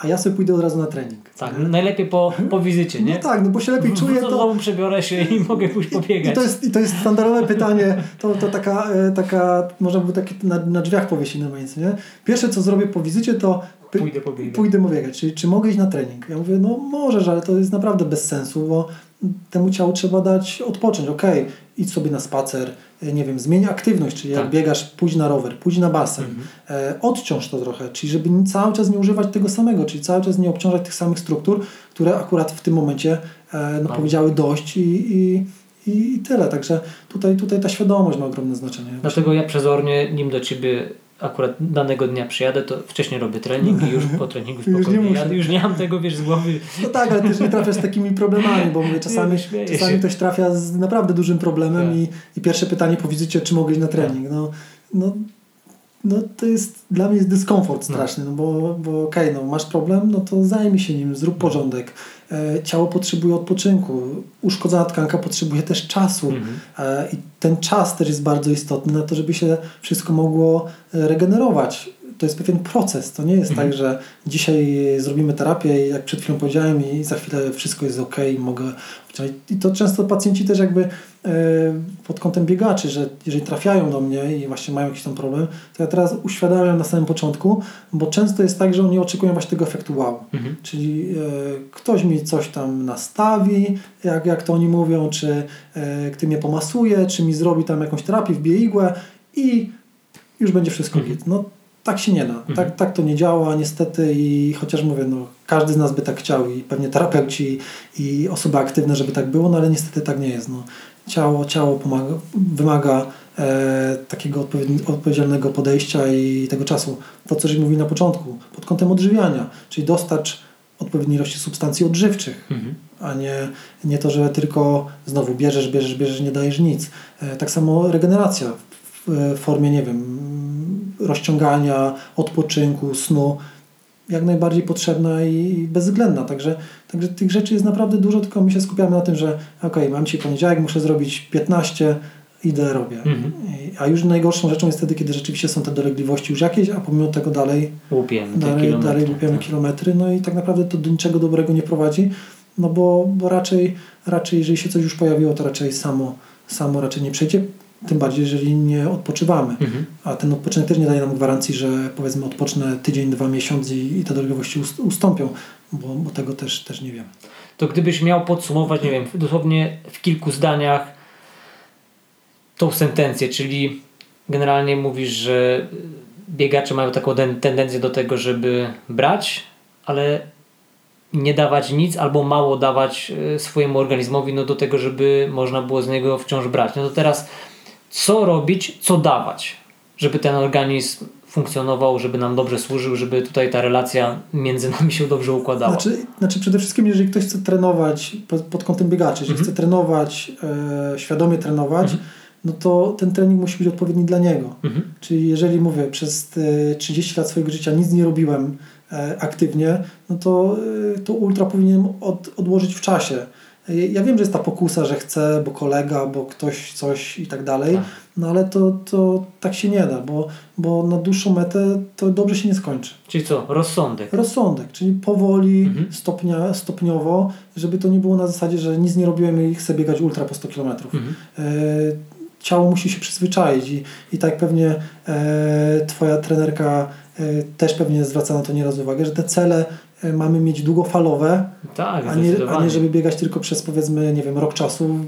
a ja sobie pójdę od razu na trening. Tak, nie? najlepiej po, po wizycie, nie? No tak, no bo się lepiej czuję. To znowu przebiorę się i mogę pójść pobiegać. I to jest, i to jest standardowe pytanie, to, to taka, e, taka, można by takie na, na drzwiach powiesić na miejscu, nie? Pierwsze co zrobię po wizycie to pójdę pobiegać. Pójdę pobiegać, czyli czy mogę iść na trening? Ja mówię, no możesz, ale to jest naprawdę bez sensu, bo temu ciału trzeba dać odpocząć. Okej, okay, idź sobie na spacer, e, nie wiem, zmień aktywność, czyli tak. jak biegasz, pójdź na rower, pójdź na basen, mhm. e, odciąż to trochę, czyli żeby cały czas nie używać tego samego, czyli cały czas nie obciążać tych samych struktur, które akurat w tym momencie e, no, powiedziały dość i, i i tyle. Także tutaj, tutaj ta świadomość ma ogromne znaczenie. Dlatego ja przezornie, nim do Ciebie akurat danego dnia przyjadę, to wcześniej robię trening i już po treningu już nie, jadę, już nie mam tego, wiesz, z głowy. No tak, ale też nie trafiasz z takimi problemami, bo mówię, czasami, czasami ktoś trafia z naprawdę dużym problemem tak. i, i pierwsze pytanie po wizycie, czy mogę iść na trening. No, no, no to jest, dla mnie jest dyskomfort no. straszny, no, bo, bo okej, okay, no masz problem, no to zajmij się nim, zrób no. porządek. E, ciało potrzebuje odpoczynku, uszkodzona tkanka potrzebuje też czasu mhm. E, i ten czas też jest bardzo istotny na to, żeby się wszystko mogło e, regenerować. To jest pewien proces. To nie jest mhm. tak, że dzisiaj zrobimy terapię i jak przed chwilą powiedziałem i za chwilę wszystko jest ok, mogę i to często pacjenci też jakby pod kątem biegaczy, że jeżeli trafiają do mnie i właśnie mają jakiś tam problem, to ja teraz uświadamiam na samym początku, bo często jest tak, że oni oczekują właśnie tego efektu wow. Mhm. Czyli e, ktoś mi coś tam nastawi, jak, jak to oni mówią, czy e, kto mnie pomasuje, czy mi zrobi tam jakąś terapię, wbije igłę i już będzie wszystko mhm. git. No tak się nie da. Mhm. Tak, tak to nie działa niestety i chociaż mówię, no, każdy z nas by tak chciał i pewnie terapeuci i osoby aktywne, żeby tak było, no ale niestety tak nie jest. No. Ciało, ciało pomaga, wymaga e, takiego odpowiedzialnego podejścia i tego czasu. To, co żeś mówił na początku, pod kątem odżywiania, czyli dostarcz odpowiedniej ilości substancji odżywczych, mhm. a nie, nie to, że tylko znowu bierzesz, bierzesz, bierzesz, nie dajesz nic. E, tak samo regeneracja w formie, nie wiem, rozciągania, odpoczynku, snu, jak najbardziej potrzebna i bezwzględna. Także, także tych rzeczy jest naprawdę dużo, tylko my się skupiamy na tym, że ok, mam dzisiaj poniedziałek, muszę zrobić 15, idę, robię. Mhm. A już najgorszą rzeczą jest wtedy, kiedy rzeczywiście są te dolegliwości już jakieś, a pomimo tego dalej łupiemy, dalej, dalej łupiemy tak. kilometry, no i tak naprawdę to do niczego dobrego nie prowadzi, no bo, bo raczej, raczej jeżeli się coś już pojawiło, to raczej samo, samo raczej nie przejdzie. Tym bardziej, jeżeli nie odpoczywamy. Mhm. A ten odpoczynek też nie daje nam gwarancji, że powiedzmy odpocznę tydzień, dwa miesiące i, i te dolegliwości ustąpią, bo, bo tego też, też nie wiemy. To gdybyś miał podsumować, nie wiem, dosłownie w kilku zdaniach tą sentencję, czyli generalnie mówisz, że biegacze mają taką tendencję do tego, żeby brać, ale nie dawać nic albo mało dawać e, swojemu organizmowi no do tego, żeby można było z niego wciąż brać. No to teraz co robić, co dawać, żeby ten organizm funkcjonował, żeby nam dobrze służył, żeby tutaj ta relacja między nami się dobrze układała. Znaczy, znaczy przede wszystkim, jeżeli ktoś chce trenować pod, pod kątem biegaczy, jeżeli mhm. chce trenować, e, świadomie trenować, mhm. no to ten trening musi być odpowiedni dla niego. Mhm. Czyli jeżeli mówię, przez 30 lat swojego życia nic nie robiłem e, aktywnie, no to, e, to ultra powinienem od, odłożyć w czasie. Ja wiem, że jest ta pokusa, że chcę, bo kolega, bo ktoś coś i tak dalej, tak. no ale to, to tak się nie da, bo, bo na dłuższą metę to dobrze się nie skończy. Czyli co? Rozsądek. Rozsądek, czyli powoli, mhm. stopnia, stopniowo, żeby to nie było na zasadzie, że nic nie robiłem i chcę biegać ultra po 100 km. Mhm. E, ciało musi się przyzwyczaić i, i tak pewnie e, Twoja trenerka e, też pewnie zwraca na to nieraz uwagę, że te cele mamy mieć długofalowe, tak, a, nie, a nie żeby biegać tylko przez powiedzmy, nie wiem, rok czasu,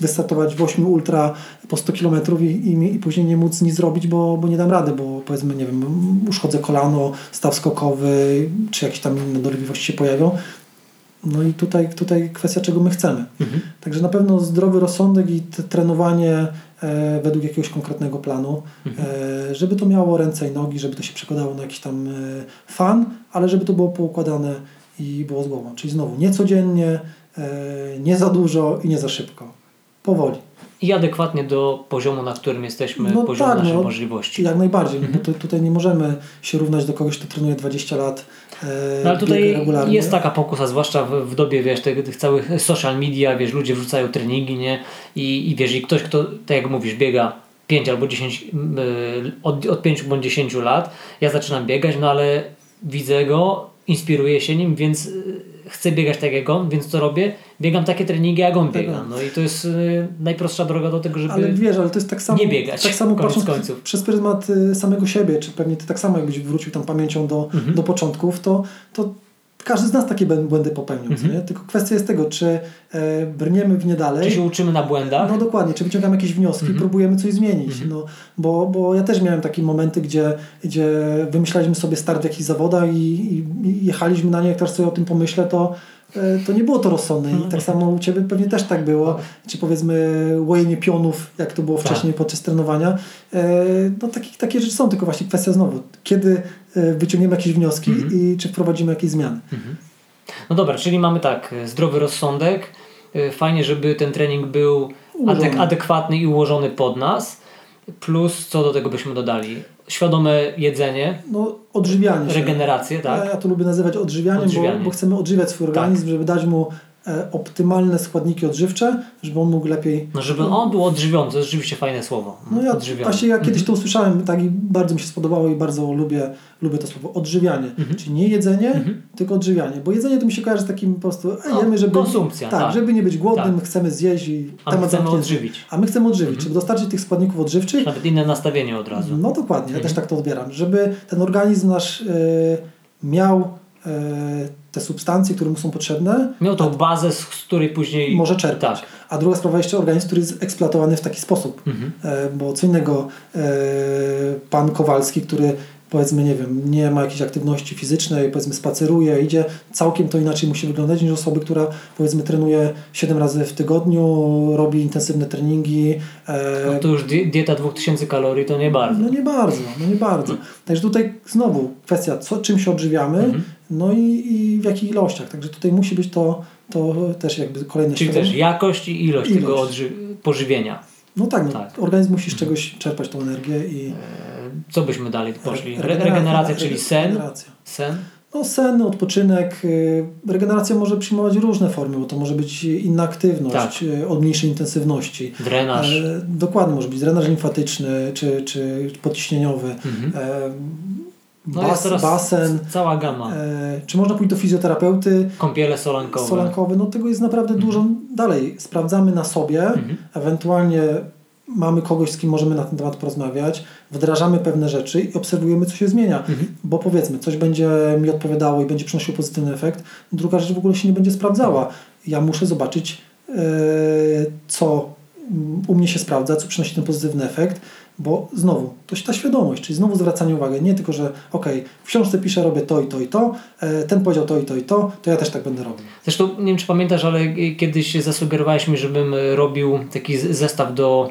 wystartować w 8 ultra po 100 km i, i, i, później nie móc nic zrobić, bo, bo nie dam rady, bo powiedzmy, nie wiem, uszkodzę kolano, staw skokowy, czy jakieś tam inne dolegliwości się pojawią. No i tutaj, tutaj kwestia, czego my chcemy. Mhm. Także na pewno zdrowy rozsądek i trenowanie e, według jakiegoś konkretnego planu, mhm. e, żeby to miało ręce i nogi, żeby to się przekładało na jakiś tam e, fan, ale żeby to było poukładane i było z głową. Czyli znowu nie codziennie, nie za dużo i nie za szybko. Powoli. I adekwatnie do poziomu, na którym jesteśmy, no poziomu tak, naszych no, możliwości. Jak najbardziej, mhm. bo to, tutaj nie możemy się równać do kogoś, kto trenuje 20 lat. E, no ale tutaj jest taka pokusa, zwłaszcza w, w dobie wiesz, tych, tych, całych social media, wiesz, ludzie wrzucają treningi, nie? I, i wiesz, i ktoś, kto, tak jak mówisz, biega 5 albo 10, od, od 5 bądź 10 lat, ja zaczynam biegać, no ale widzę go, inspiruję się nim, więc chcę biegać tak jak on, więc co robię? Biegam takie treningi jak on biega. No i to jest y, najprostsza droga do tego, żeby ale wiesz, ale to jest tak samo, nie biegać. Tak samo koniec końców. Przez pryzmat y, samego siebie, czy pewnie ty tak samo jakbyś wrócił tam pamięcią do, mhm. do początków, to, to każdy z nas takie błędy popełnił, mhm. nie? tylko kwestia jest tego, czy e, brniemy w nie dalej. Czy się uczymy na błędach? No dokładnie, czy wyciągamy jakieś wnioski, mhm. próbujemy coś zmienić. Mhm. No, bo, bo ja też miałem takie momenty, gdzie, gdzie wymyślaliśmy sobie start w jakichś zawodach i, i, i jechaliśmy na nie, jak teraz sobie o tym pomyślę, to to nie było to rozsądne. I tak mhm. samo u Ciebie pewnie też tak było. Czy powiedzmy łojenie pionów, jak to było tak. wcześniej podczas trenowania. E, no takie, takie rzeczy są, tylko właśnie kwestia znowu, kiedy e, wyciągniemy jakieś wnioski mhm. i czy wprowadzimy jakieś zmiany. Mhm. No dobra, czyli mamy tak, zdrowy rozsądek. Fajnie, żeby ten trening był adek adekwatny i ułożony pod nas. Plus, co do tego byśmy dodali? Świadome jedzenie. No, odżywianie. Regenerację, się. tak. Ja, ja to lubię nazywać odżywianiem, Odżywianie. Bo, bo chcemy odżywiać swój organizm, tak. żeby dać mu optymalne składniki odżywcze, żeby on mógł lepiej... No żeby on był odżywiony, to jest rzeczywiście fajne słowo. No ja odżywiony. właśnie ja kiedyś to usłyszałem tak i bardzo mi się spodobało i bardzo lubię, lubię to słowo. Odżywianie. Mhm. Czyli nie jedzenie, mhm. tylko odżywianie. Bo jedzenie to mi się kojarzy z takim po prostu no, jemy, żeby... Konsumpcja. Tak, tak. żeby nie być głodnym, tak. chcemy zjeść i A temat chcemy odżywić. A my chcemy odżywić, mhm. żeby dostarczyć tych składników odżywczych. Nawet inne nastawienie od razu. No dokładnie, ja też tak to odbieram. Żeby ten organizm nasz yy, miał E, te substancje, które mu są potrzebne. Miał tą bazę, z której później może czerpać. Tak. A druga sprawa jeszcze organizm, który jest eksploatowany w taki sposób. Mhm. E, bo co innego e, pan Kowalski, który powiedzmy, nie wiem, nie ma jakiejś aktywności fizycznej, powiedzmy spaceruje, idzie, całkiem to inaczej musi wyglądać niż osoby, która powiedzmy trenuje 7 razy w tygodniu, robi intensywne treningi. E... No to już dieta 2000 kalorii to nie bardzo. No nie bardzo, no nie bardzo. Także tutaj znowu kwestia, co, czym się odżywiamy, mhm. no i, i w jakich ilościach. Także tutaj musi być to, to też jakby kolejne Czyli też jakość i ilość, ilość. tego pożywienia. No tak, no, tak. organizm musi z czegoś czerpać tą energię i... Co byśmy dalej poszli? Regeneracja, regeneracja czyli sen? Regeneracja. Sen? No sen, odpoczynek. Y, regeneracja może przyjmować różne formy, bo to może być inna aktywność tak. Y, o mniejszej intensywności. Drenaż. E, dokładnie, może być drenaż limfatyczny czy, czy podciśnieniowy. Mhm. E, no bas, basen. Cała gama. E, czy można pójść do fizjoterapeuty? Kąpiele solankowe. Solankowe, no tego jest naprawdę mhm. dużo. Dalej, sprawdzamy na sobie, mhm. ewentualnie mamy kogoś, z kim możemy na ten temat porozmawiać, wdrażamy pewne rzeczy i obserwujemy, co się zmienia. Mhm. Bo powiedzmy, coś będzie mi odpowiadało i będzie przynosiło pozytywny efekt, druga rzecz w ogóle się nie będzie sprawdzała. Ja muszę zobaczyć, yy, co u mnie się sprawdza, co przynosi ten pozytywny efekt, bo znowu, to ta świadomość, czyli znowu zwracanie uwagi, nie tylko, że ok, w książce piszę, robię to i to i to, e, ten powiedział to i to i to, to ja też tak będę robił. Zresztą nie wiem, czy pamiętasz, ale kiedyś zasugerowałeś mi, żebym robił taki zestaw do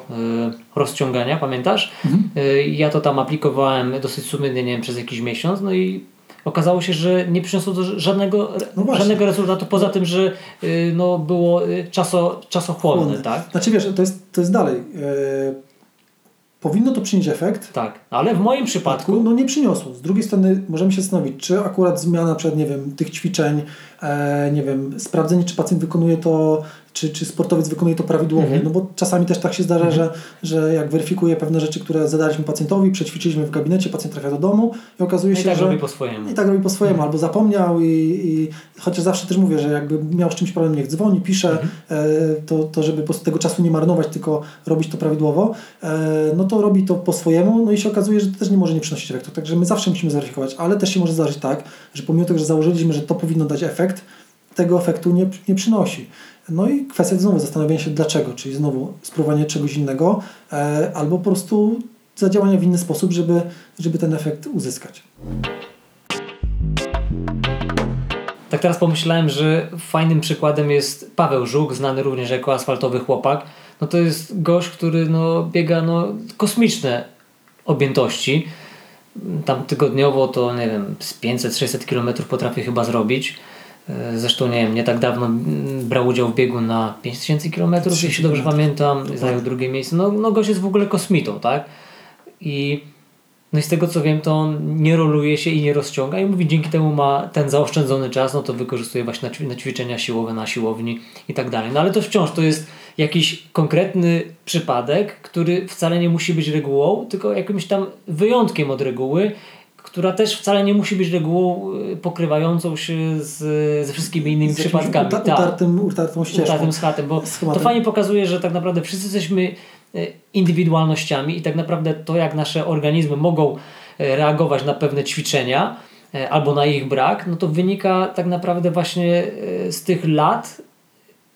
rozciągania, pamiętasz? Mhm. Ja to tam aplikowałem dosyć sumiennie, nie wiem, przez jakiś miesiąc, no i okazało się, że nie przyniosło to żadnego, no żadnego rezultatu, poza tym, że no, było czaso, czasochłonne. Chłonne. Tak? Znaczy wiesz, to jest, to jest dalej. Yy powinno to przynieść efekt. Tak, ale w moim przypadku. No nie przyniosło. Z drugiej strony możemy się zastanowić, czy akurat zmiana przed, nie wiem, tych ćwiczeń, e, nie wiem, sprawdzenie, czy pacjent wykonuje to czy, czy sportowiec wykonuje to prawidłowo. Mhm. No bo czasami też tak się zdarza, mhm. że, że jak weryfikuje pewne rzeczy, które zadaliśmy pacjentowi, przećwiczyliśmy w gabinecie, pacjent trafia do domu i okazuje się, I tak że... robi po swojemu. I tak robi po swojemu, mhm. albo zapomniał i, i chociaż zawsze też mówię, że jakby miał z czymś problem, niech dzwoni, pisze, mhm. e, to, to żeby po prostu tego czasu nie marnować, tylko robić to prawidłowo, e, no to robi to po swojemu, no i się okazuje, że to też nie może nie przynosić efektu. Także my zawsze musimy zweryfikować, ale też się może zdarzyć tak, że pomimo tego, że założyliśmy, że to powinno dać efekt, tego efektu nie, nie przynosi. No i kwestia znowu zastanowienia się dlaczego, czyli znowu spróbowanie czegoś innego, e, albo po prostu zadziałania w inny sposób, żeby, żeby ten efekt uzyskać. Tak teraz pomyślałem, że fajnym przykładem jest Paweł Żuk, znany również jako asfaltowy chłopak. No to jest gość, który no, biega no, kosmiczne objętości. Tam tygodniowo to nie wiem, z 500-600 km potrafi chyba zrobić. E, zresztą nie wiem, nie tak dawno brał udział w biegu na 5000 km, jeśli dobrze pamiętam, zajął drugie miejsce. No, no gość jest w ogóle kosmitą, tak? I no i z tego co wiem, to on nie roluje się i nie rozciąga i mówi, dzięki temu ma ten zaoszczędzony czas, no to wykorzystuje właśnie na ćwiczenia siłowe na siłowni i tak dalej. No ale to wciąż to jest jakiś konkretny przypadek, który wcale nie musi być regułą, tylko jakimś tam wyjątkiem od reguły, która też wcale nie musi być regułą y, pokrywającą się z, ze wszystkimi innymi z przypadkami. Uta, tak. utartym, utartą ścieżką. Utartym schatem, bo to fajnie pokazuje, że tak naprawdę wszyscy jesteśmy E, indywidualnościami i tak naprawdę to, jak nasze organizmy mogą e, reagować na pewne ćwiczenia albo na ich brak, no to wynika tak naprawdę właśnie z tych lat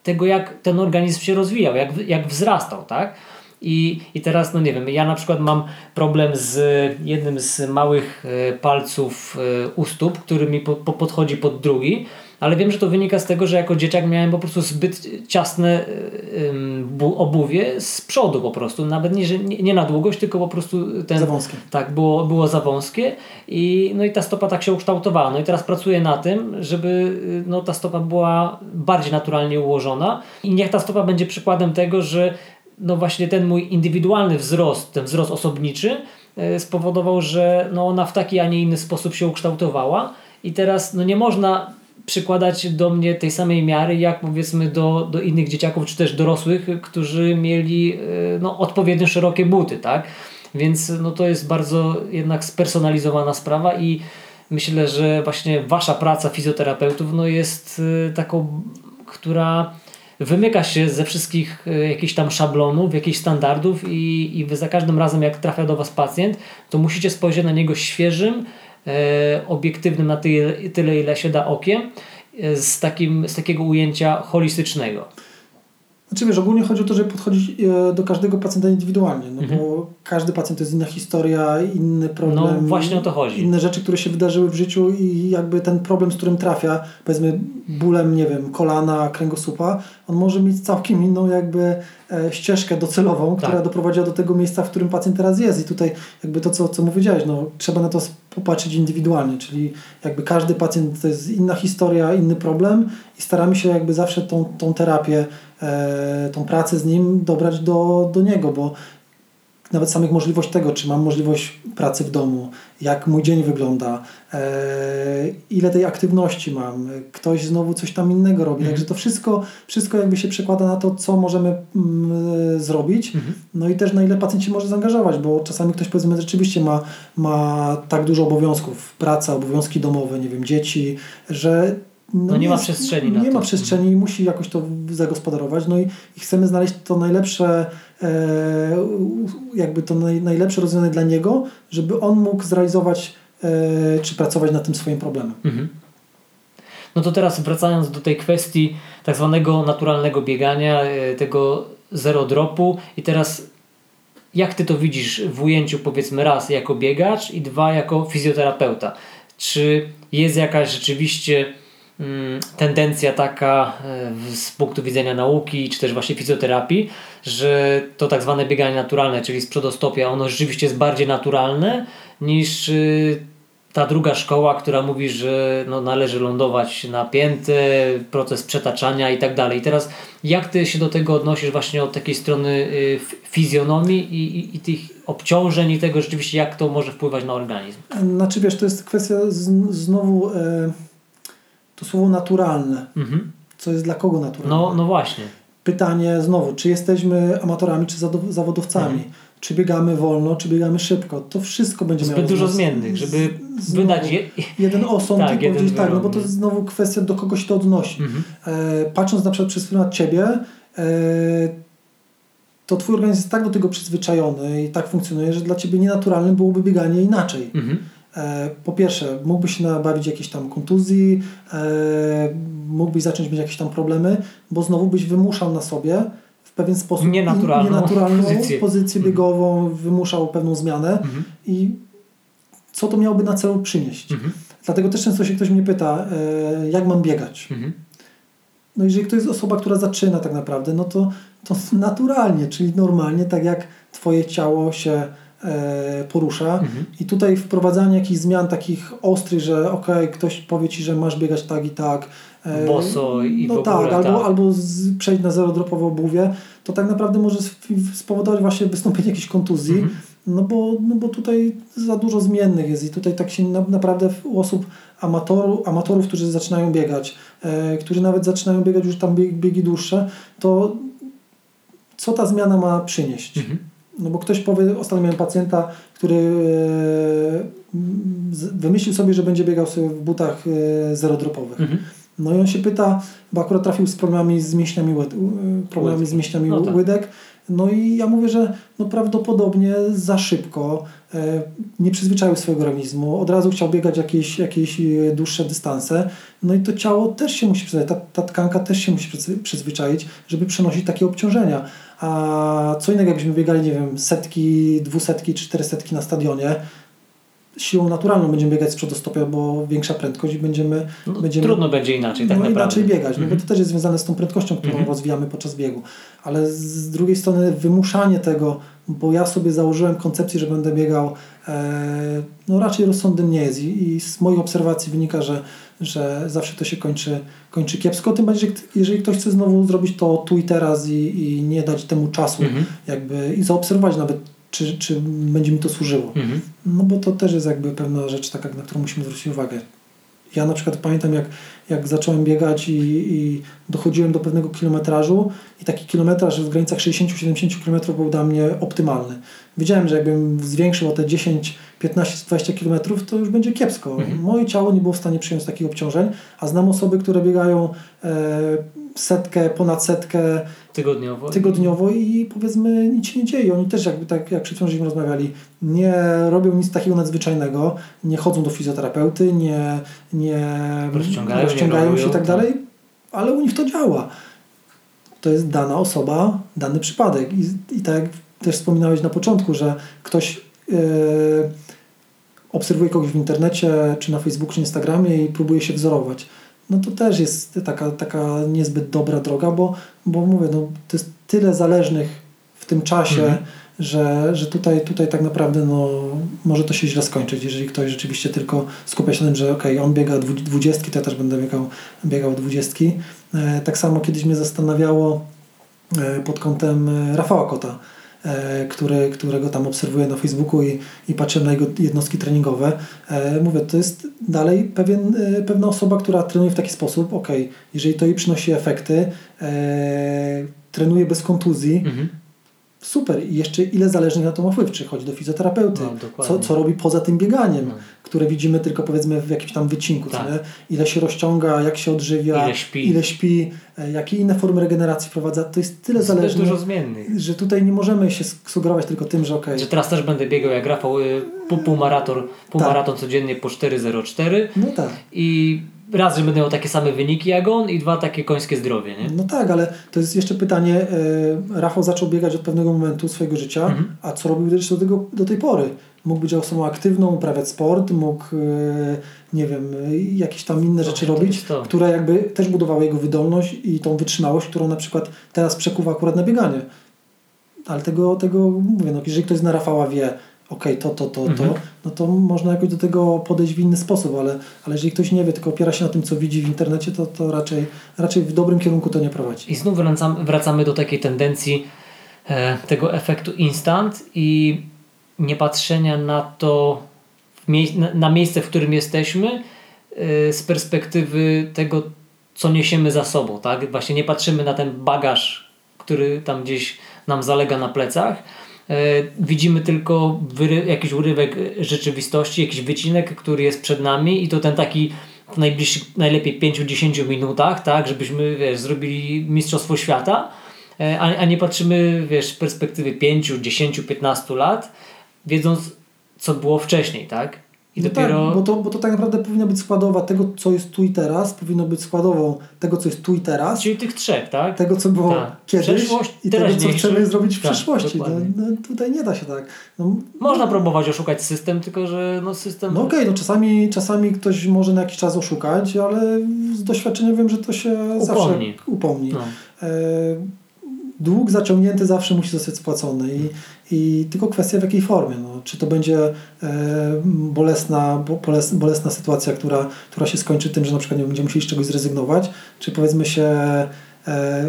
tego, jak ten organizm się rozwijał, jak, jak wzrastał, tak? I, I teraz, no nie wiem, ja na przykład mam problem z jednym z małych palców u stóp, który mi po, po podchodzi pod drugi ale wiem, że to wynika z tego, że jako dzieciak miałem po prostu zbyt ciasne obuwie z przodu po prostu, nawet nie, że nie, na długość, tylko po prostu ten... Za wąskie. Tak, było, było za wąskie i, no i ta stopa tak się ukształtowała. No i teraz pracuję na tym, żeby no, ta stopa była bardziej naturalnie ułożona i niech ta stopa będzie przykładem tego, że no właśnie ten mój indywidualny wzrost, ten wzrost osobniczy e, spowodował, że no ona w taki, a nie inny sposób się ukształtowała i teraz no nie można przykładać do mnie tej samej miary, jak powiedzmy do, do innych dzieciaków, czy też dorosłych, którzy mieli e, no, odpowiednio szerokie buty, tak? Więc no, to jest bardzo jednak spersonalizowana sprawa i myślę, że właśnie wasza praca fizjoterapeutów no, jest e, taką, która wymyka się ze wszystkich e, jakichś tam szablonów, jakichś standardów i, i wy za każdym razem jak trafia do was pacjent, to musicie spojrzeć na niego świeżym, E, obiektywnym na tyle, tyle ile się da okiem, e, z, takim, z takiego ujęcia holistycznego. Znaczy wiesz, ogólnie chodzi o to, żeby podchodzić e, do każdego pacjenta indywidualnie, no mhm. bo każdy pacjent to jest inna historia, inny problem. No właśnie o to chodzi. Inne rzeczy, które się wydarzyły w życiu i jakby ten problem, z którym trafia, powiedzmy bólem, nie wiem, kolana, kręgosłupa, on może mieć całkiem inną jakby E, ścieżkę docelową, która tak. doprowadziła do tego miejsca, w którym pacjent teraz jest. I tutaj jakby to, co, co mówiłeś, no, trzeba na to popatrzeć indywidualnie, czyli jakby każdy pacjent to jest inna historia, inny problem i staramy się jakby zawsze tą, tą terapię, e, tą pracę z nim dobrać do, do niego, bo nawet samych możliwości tego, czy mam możliwość pracy w domu, jak mój dzień wygląda, e, ile tej aktywności mam, ktoś znowu coś tam innego robi. Mhm. Także to wszystko, wszystko jakby się przekłada na to, co możemy mm, zrobić, mhm. no i też na ile pacjent się może zaangażować, bo czasami ktoś powiedzmy rzeczywiście ma, ma tak dużo obowiązków, praca, obowiązki domowe, nie wiem, dzieci, że no, no nie, ma przestrzeni na Nie to. ma przestrzeni i musi jakoś to zagospodarować. No i, i chcemy znaleźć to najlepsze, e, jakby to naj, najlepsze rozwiązanie dla niego, żeby on mógł zrealizować e, czy pracować nad tym swoim problemem. Mhm. No to teraz wracając do tej kwestii tak zwanego naturalnego biegania, e, tego zero dropu i teraz jak Ty to widzisz w ujęciu powiedzmy raz jako biegacz i dwa jako fizjoterapeuta? Czy jest jakaś rzeczywiście tendencja taka e, z punktu widzenia nauki, czy też właśnie fizjoterapii, że to tak zwane bieganie naturalne, czyli z przodostopia, ono rzeczywiście jest bardziej naturalne niż y, ta druga szkoła, która mówi, że no, należy lądować na pięty, proces przetaczania i tak dalej. I teraz jak Ty się do tego odnosisz właśnie od takiej strony y, fizjonomii i, i, i tych obciążeń i tego rzeczywiście jak to może wpływać na organizm? Znaczy wiesz, to jest kwestia z, znowu... E, to słowo naturalne. Mhm. Co jest dla kogo naturalne? No, no właśnie. Pytanie znowu, czy jesteśmy amatorami, czy zawodowcami? Mhm. Czy biegamy wolno, czy biegamy szybko? To wszystko będzie Zbyt miało dużo zmiennych, żeby znowu, wydać je... jeden osąd tak, i powiedzieć tak, no bo to jest znowu kwestia, do kogo się to odnosi. Mhm. E, patrząc na przykład przez pryzmat Ciebie, e, to Twój organizm jest tak do tego przyzwyczajony i tak funkcjonuje, że dla Ciebie nienaturalne byłoby bieganie inaczej. Mhm. E, po pierwsze, mógłbyś się nabawić jakiejś tam kontuzji, e, mógłbyś zacząć mieć jakieś tam problemy, bo znowu byś wymuszał na sobie w pewien sposób nienaturalną, nienaturalną pozycję, pozycję mhm. biegową, mhm. wymuszał pewną zmianę mhm. i co to miałoby na celu przynieść. Mhm. Dlatego też często się ktoś mnie pyta, e, jak mam biegać. Mhm. No jeżeli to jest osoba, która zaczyna tak naprawdę, no to, to naturalnie, czyli normalnie, tak jak twoje ciało się porusza mhm. i tutaj wprowadzanie jakichś zmian takich ostrych, że ok, ktoś powie Ci, że masz biegać tak i tak, e, boso i no w ogóle, tak, albo, tak. albo z, przejść na zero-dropowe obuwie, to tak naprawdę może spowodować właśnie wystąpienie jakiejś kontuzji, mhm. no, bo, no bo tutaj za dużo zmiennych jest i tutaj tak się na, naprawdę u osób amatoru, amatorów, którzy zaczynają biegać, e, którzy nawet zaczynają biegać już tam biegi, biegi dłuższe, to co ta zmiana ma przynieść? Mhm. No bo ktoś powie, ostatnio miałem pacjenta, który e, wymyślił sobie, że będzie biegał sobie w butach e, zerodropowych. Mhm. No i on się pyta, bo akurat trafił z problemami z mięśniami, łyd, problemami z mięśniami no tak. łydek. No i ja mówię, że no prawdopodobnie za szybko e, nie przyzwyczaił swojego organizmu, od razu chciał biegać jakieś, jakieś e, dłuższe dystanse, no i to ciało też się musi przyzwyczaić, ta, ta tkanka też się musi przyzwyczaić, żeby przenosić takie obciążenia. A co innego jakbyśmy biegali, nie wiem, setki, dwusetki, czterysetki na stadionie, siłą naturalną będziemy biegać z przodu stopia, bo większa prędkość i będziemy, no, będziemy... Trudno będzie inaczej tak no, naprawdę. inaczej biegać, mm -hmm. bo to też jest związane z tą prędkością, którą mm -hmm. rozwijamy podczas biegu. Ale z drugiej strony wymuszanie tego, bo ja sobie założyłem koncepcję, że będę biegał, no raczej rozsądnym nie jest I, i z moich obserwacji wynika, że, że zawsze to się kończy, kończy kiepsko, tym bardziej, jeżeli ktoś chce znowu zrobić to tu i teraz i, i nie dać temu czasu -hmm. jakby i zaobserwować nawet czy, czy będzie mi to służyło. Mhm. No bo to też jest jakby pewna rzecz taka, na którą musimy zwrócić uwagę. Ja na przykład pamiętam, jak, jak zacząłem biegać i, i dochodziłem do pewnego kilometrażu i taki kilometraż w granicach 60-70 km był dla mnie optymalny. Wiedziałem, że jakbym zwiększył o te 10, 15, 20 km, to już będzie kiepsko. Mhm. Moje ciało nie było w stanie przyjąć takich obciążeń, a znam osoby, które biegają e, setkę, ponad setkę tygodniowo. tygodniowo i powiedzmy nic się nie dzieje. Oni też jakby tak jak przed chwilą rozmawiali, nie robią nic takiego nadzwyczajnego, nie chodzą do fizjoterapeuty, nie, nie rozciągają, rozciągają nie się i tak dalej, ale u nich to działa. To jest dana osoba, dany przypadek. I, i tak jak też wspominałeś na początku, że ktoś yy, obserwuje kogoś w internecie, czy na Facebooku, czy Instagramie i próbuje się wzorować no to też jest taka, taka niezbyt dobra droga, bo, bo mówię, no, to jest tyle zależnych w tym czasie, mhm. że, że tutaj, tutaj tak naprawdę no, może to się źle skończyć, jeżeli ktoś rzeczywiście tylko skupia się na tym, że ok, on biega dwudziestki, to ja też będę biegał, biegał dwudziestki. E, tak samo kiedyś mnie zastanawiało e, pod kątem e, Rafała Kota, który, którego tam obserwuję na Facebooku i, i patrzę na jego jednostki treningowe. E, mówię, to jest dalej pewien, e, pewna osoba, która trenuje w taki sposób, ok, jeżeli to jej przynosi efekty, trenuje bez kontuzji, mhm super. I jeszcze ile zależnych na to ma wpływ, czy chodzi do fizjoterapeuty, no, co, co robi poza tym bieganiem, no. które widzimy tylko powiedzmy w jakimś tam wycinku, tak. ile się rozciąga, jak się odżywia, ile śpi, ile śpi e, jakie inne formy regeneracji wprowadza, to jest tyle zależne, dużo zmiennych. że tutaj nie możemy się sugerować tylko tym, że okej. Okay, że teraz też będę biegał jak Rafał y, półmaraton, półmaraton tak. codziennie po 4.04 no tak. i raz, że będę miał takie same wyniki jak on i dwa, takie końskie zdrowie, nie? No tak, ale to jest jeszcze pytanie, e, Rafał zaczął biegać od pewnego momentu swojego życia, mhm. a co robił do, tego, do tej pory? Mógł być osobą aktywną, uprawiać sport, mógł, e, nie wiem, jakieś tam inne to, rzeczy robić, które jakby też budowały jego wydolność i tą wytrzymałość, którą na przykład teraz przekuwa akurat na bieganie. Ale tego, tego mówię, no, jeżeli ktoś na Rafała wie, okej, okay, to, to, to, mhm. to, no to można jakoś do tego podejść w inny sposób, ale, ale jeżeli ktoś nie wie, tylko opiera się na tym, co widzi w internecie, to, to raczej, raczej w dobrym kierunku to nie prowadzi. I znów wracamy, wracamy do takiej tendencji e, tego efektu instant i nie patrzenia na to, na, na miejsce, w którym jesteśmy e, z perspektywy tego, co niesiemy za sobą, tak? Właśnie nie patrzymy na ten bagaż, który tam gdzieś nam zalega na plecach, widzimy tylko jakiś urywek rzeczywistości, jakiś wycinek, który jest przed nami i to ten taki w najbliższych, najlepiej 5-10 minutach, tak, żebyśmy wiesz, zrobili Mistrzostwo Świata, e, a, a nie patrzymy wiesz, z perspektywy 5, 10, 15 lat, wiedząc co było wcześniej, tak? I no dopiero... tak, bo to, bo to tak naprawdę powinna być składowa tego, co jest tu i teraz, powinno być składową tego, co jest tu i teraz. Czyli tych trzech, tak? Tego, co było tak. kiedyś i tego, co chcemy zrobić w tak, przyszłości. No, no, tutaj nie da się tak. No, Można no. próbować oszukać system, tylko że no system... No okej, okay, no czasami, czasami ktoś może na jakiś czas oszukać, ale z doświadczenia wiem, że to się upomni. zawsze upomni. No. E, dług zaciągnięty zawsze musi zostać spłacony i, I tylko kwestia w jakiej formie. No, czy to będzie e, bolesna, boles, bolesna sytuacja, która, która się skończy tym, że na przykład nie będziemy musieli z czegoś zrezygnować, czy powiedzmy się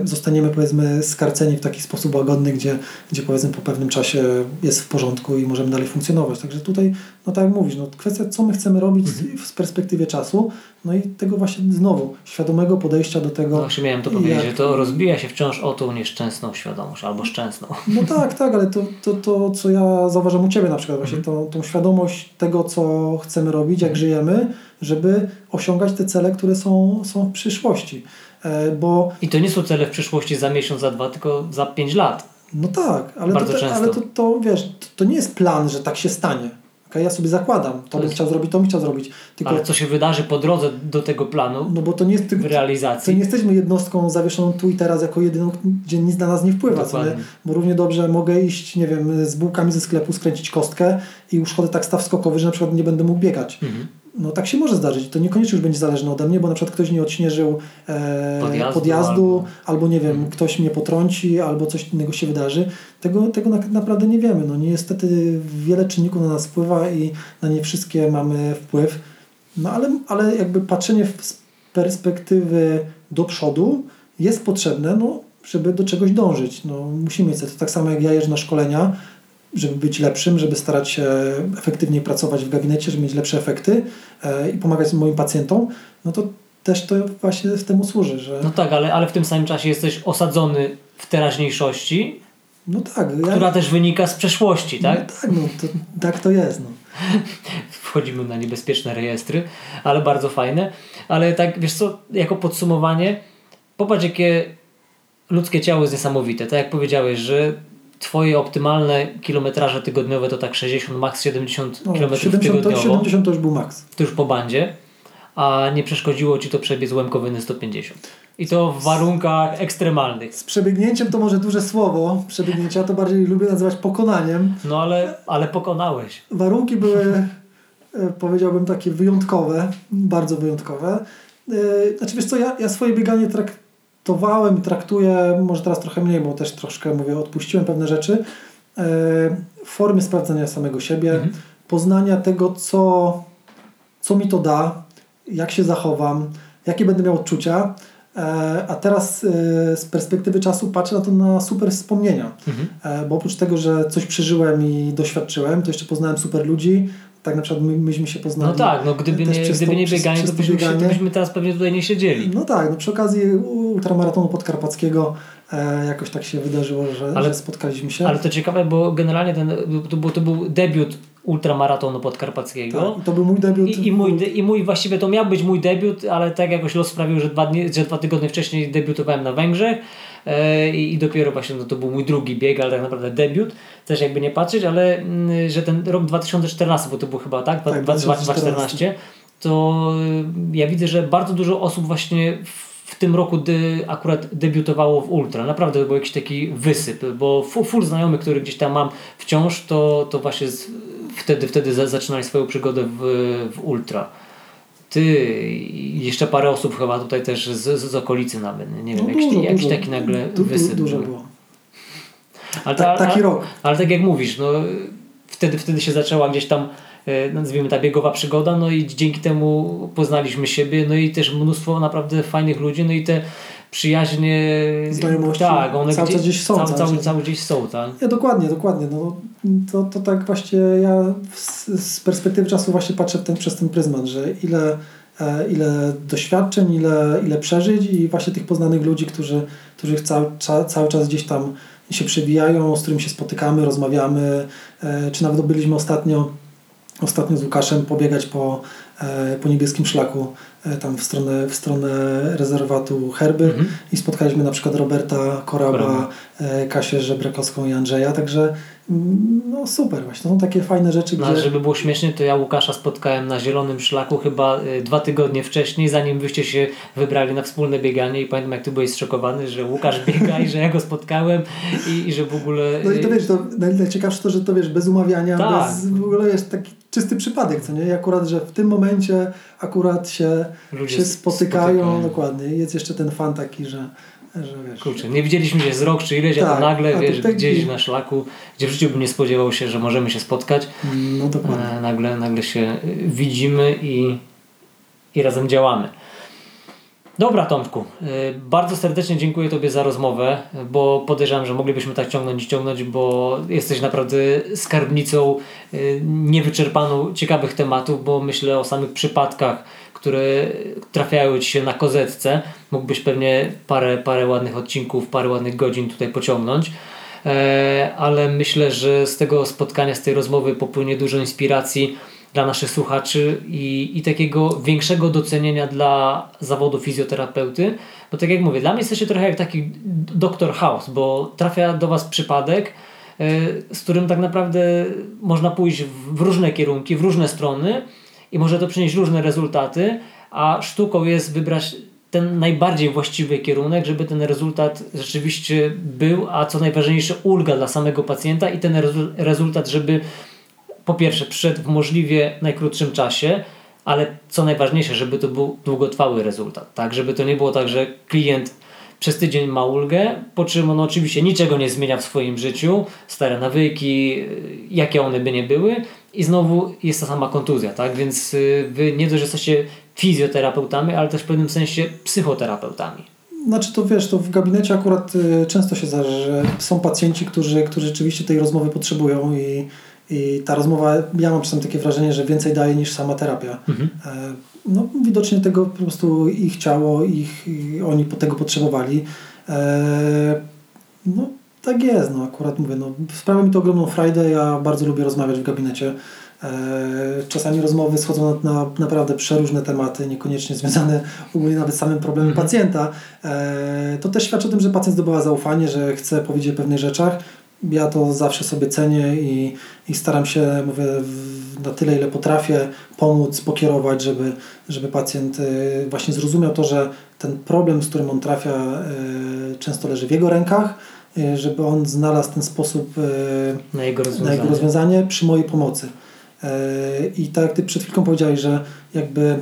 zostaniemy powiedzmy skarceni w taki sposób łagodny, gdzie, gdzie powiedzmy po pewnym czasie jest w porządku i możemy dalej funkcjonować. Także tutaj, no tak jak mówisz, no kwestia co my chcemy robić mhm. z perspektywie czasu, no i tego właśnie znowu, świadomego podejścia do tego. No właśnie miałem to powiedzieć, jak... że to rozbija się wciąż o tą nieszczęsną świadomość albo szczęsną. No tak, tak, ale to, to, to co ja zauważam u Ciebie na przykład, właśnie mhm. tą, tą świadomość tego, co chcemy robić, jak mhm. żyjemy, żeby osiągać te cele, które są, są w przyszłości. E, bo... I to nie są cele w przyszłości za miesiąc, za dwa, tylko za pięć lat. No tak, ale, Bardzo to, często. ale to, to wiesz, to, to, nie jest plan, że tak się stanie. Okay? Ja sobie zakładam, to, to bym jest... chciał zrobić, to bym chciał zrobić. Tylko... Ale co się wydarzy po drodze do tego planu no bo to nie jest, w realizacji? To nie jesteśmy jednostką zawieszoną tu i teraz jako jedyną, gdzie nic na nas nie wpływa. Bo równie dobrze mogę iść, nie wiem, z bułkami ze sklepu, skręcić kostkę i już chodzę tak staw skokowy, że na przykład nie będę mógł biegać. Mhm no tak się może zdarzyć. To niekoniecznie już będzie zależne ode mnie, bo na przykład ktoś nie odśnieżył e, podjazdu, podjazdu albo... albo... nie wiem, hmm. ktoś mnie potrąci, albo coś innego się wydarzy. Tego, tego naprawdę nie wiemy. No niestety wiele czynników na nas wpływa i na nie wszystkie mamy wpływ. No ale, ale jakby patrzenie z perspektywy do przodu jest potrzebne, no, żeby do czegoś dążyć. No, musimy mieć to tak samo jak ja jeżdżę na szkolenia, żeby być lepszym, żeby starać się efektywniej pracować w gabinecie, żeby mieć lepsze efekty e, i pomagać moim pacjentom, no to też to właśnie w temu służy. Że... No tak, ale, ale w tym samym czasie jesteś osadzony w teraźniejszości, no tak, ja... która też wynika z przeszłości, tak? No tak, no, to, tak to jest. No. Wchodzimy na niebezpieczne rejestry, ale bardzo fajne. Ale tak, wiesz co, jako podsumowanie, popatrz jakie ludzkie ciało jest niesamowite. Tak jak powiedziałeś, że Twoje optymalne kilometraże tygodniowe to tak 60, max 70 no, km 70, tygodniowo. 70 to już był max. To już po bandzie, a nie przeszkodziło Ci to przebiec łemkowyny 150. I to w warunkach ekstremalnych. Z przebiegnięciem to może duże słowo. Przebiegnięcia to bardziej lubię nazywać pokonaniem. No ale, ale pokonałeś. Warunki były, e, powiedziałbym, takie wyjątkowe, bardzo wyjątkowe. E, znaczy wiesz co, ja, ja swoje bieganie trak, traktowałem i traktuję, może teraz trochę mniej, bo też troszkę mówię, odpuściłem pewne rzeczy, e, formy sprawdzania samego siebie, mhm. poznania tego, co, co mi to da, jak się zachowam, jakie będę miał odczucia. E, a teraz e, z perspektywy czasu patrzę na to na super wspomnienia, mhm. bo oprócz tego, że coś przeżyłem i doświadczyłem, to jeszcze poznałem super ludzi, tak na przykład my, myśmy się poznali. No tak, no gdyby, nie, gdyby nie bieganie, to byśmy, bieganie. to byśmy teraz pewnie tutaj nie siedzieli. No tak, no przy okazji ultramaratonu podkarpackiego e, jakoś tak się wydarzyło, że, ale, że spotkaliśmy się. Ale to ciekawe, bo generalnie ten, to, był, to był debiut ultramaratonu podkarpackiego. Tak, to był mój debiut. I, i, mój, I mój właściwie to miał być mój debiut, ale tak jakoś los sprawił, że dwa, dni, że dwa tygodnie wcześniej debiutowałem na Węgrzech i, i dopiero właśnie no, to był mój drugi bieg, ale tak naprawdę debiut, też jakby nie patrzeć, ale mm, że ten rok 2014, bo to był chyba tak, tak 2014, to y, ja widzę, że bardzo dużo osób właśnie w tym roku de, akurat debiutowało w Ultra. Naprawdę to był jakiś taki wysyp, bo full, full znajomy, który gdzieś tam mam wciąż, to, to właśnie z, wtedy, wtedy zaczynali swoją przygodę w, w Ultra. Ty i jeszcze parę osób chyba tutaj też z, z okolicy nawet. Nie wiem, no jakiś, dużo, jakiś dużo, taki nagle du, wysyp. Dużo było. Ale ta, taki rok. Ale, ale tak jak mówisz, no, wtedy, wtedy się zaczęła gdzieś tam nazwijmy ta biegowa przygoda, no i dzięki temu poznaliśmy siebie, no i też mnóstwo naprawdę fajnych ludzi, no i te przyjaźnie znajomości tak, one cały gdzieś, gdzieś są. Cały, cały, cały gdzieś są, tak? Ja, dokładnie, dokładnie. No, to, to tak właśnie ja z, z perspektywy czasu właśnie patrzę ten, przez ten pryzmat, że ile, e, ile doświadczeń, ile, ile przeżyć i właśnie tych poznanych ludzi, którzy, którzy cały, cały czas gdzieś tam się przebijają, z którymi się spotykamy, rozmawiamy, e, czy nawet byliśmy ostatnio, ostatnio z Łukaszem pobiegać po, e, po niebieskim szlaku e, tam w stronę, w stronę rezerwatu Herby mhm. i spotkaliśmy na przykład Roberta Koraba, Koraba. Kasię Żebrekowską i Andrzeja, także no super, właśnie to są takie fajne rzeczy. No, gdzie... żeby było śmiesznie, to ja Łukasza spotkałem na Zielonym Szlaku chyba dwa tygodnie wcześniej, zanim wyście się wybrali na wspólne bieganie i pamiętam jak ty byłeś zszokowany, że Łukasz biega i że ja go spotkałem i, i że w ogóle... No i to wiesz, to najciekawsze to, że to wiesz, bez umawiania, tak. bez, w ogóle jest taki czysty przypadek, co nie? I akurat, że w tym momencie akurat się, się spotykają, spotykają, dokładnie. Jest jeszcze ten fan taki, że Że, wiesz, Kurczę, nie widzieliśmy się z rok czy ileś, tak, a to nagle, a wiesz, tak gdzieś na szlaku, gdzie w życiu bym nie spodziewał się, że możemy się spotkać. No dokładnie. E, nagle, nagle się widzimy i, i razem działamy. Dobra Tomku, y, bardzo serdecznie dziękuję Tobie za rozmowę, bo podejrzewam, że moglibyśmy tak ciągnąć i ciągnąć, bo jesteś naprawdę skarbnicą y, niewyczerpaną ciekawych tematów, bo myślę o samych przypadkach, które trafiają Ci się na kozetce. Mógłbyś pewnie parę, parę ładnych odcinków, parę ładnych godzin tutaj pociągnąć. E, ale myślę, że z tego spotkania, z tej rozmowy popłynie dużo inspiracji dla naszych słuchaczy i, i takiego większego docenienia dla zawodu fizjoterapeuty. Bo tak jak mówię, dla mnie jesteście trochę jak taki doktor House, bo trafia do Was przypadek, e, z którym tak naprawdę można pójść w różne kierunki, w różne strony i może to przynieść różne rezultaty, a sztuką jest wybrać ten najbardziej właściwy kierunek, żeby ten rezultat rzeczywiście był, a co najważniejsze ulga dla samego pacjenta i ten rezultat, żeby po pierwsze przyszedł w możliwie najkrótszym czasie, ale co najważniejsze, żeby to był długotrwały rezultat, tak? Żeby to nie było tak, że klient przez tydzień ma ulgę, po czym on oczywiście niczego nie zmienia w swoim życiu, stare nawyki, jakie one by nie były i znowu jest ta sama kontuzja, tak? Więc y, wy nie dość, że jesteście fizjoterapeutami, ale też w pewnym sensie psychoterapeutami. Znaczy to wiesz, to w gabinecie akurat y, często się zdarza, że są pacjenci, którzy, którzy rzeczywiście tej rozmowy potrzebują i i ta rozmowa, ja mam czasem takie wrażenie, że więcej daje niż sama terapia. Mhm. E, no, widocznie tego po prostu ich ciało, ich, oni tego potrzebowali. E, no, tak jest, no akurat mówię, no, sprawia mi to ogromną frajdę, ja bardzo lubię rozmawiać w gabinecie. E, czasami rozmowy schodzą na, na naprawdę przeróżne tematy, niekoniecznie związane ogólnie nawet z samym problemem mhm. pacjenta. To też świadczy o tym, że pacjent zdobywa zaufanie, że chce powiedzieć o pewnych rzeczach ja to zawsze sobie cenię i, i staram się, mówię, na tyle, ile potrafię, pomóc, pokierować, żeby, żeby pacjent y, właśnie zrozumiał to, że ten problem, z którym on trafia, y, często leży w jego rękach, y, żeby on znalazł ten sposób na jego, na jego rozwiązanie przy mojej pomocy. I tak jak Ty przed chwilką powiedziałeś, że jakby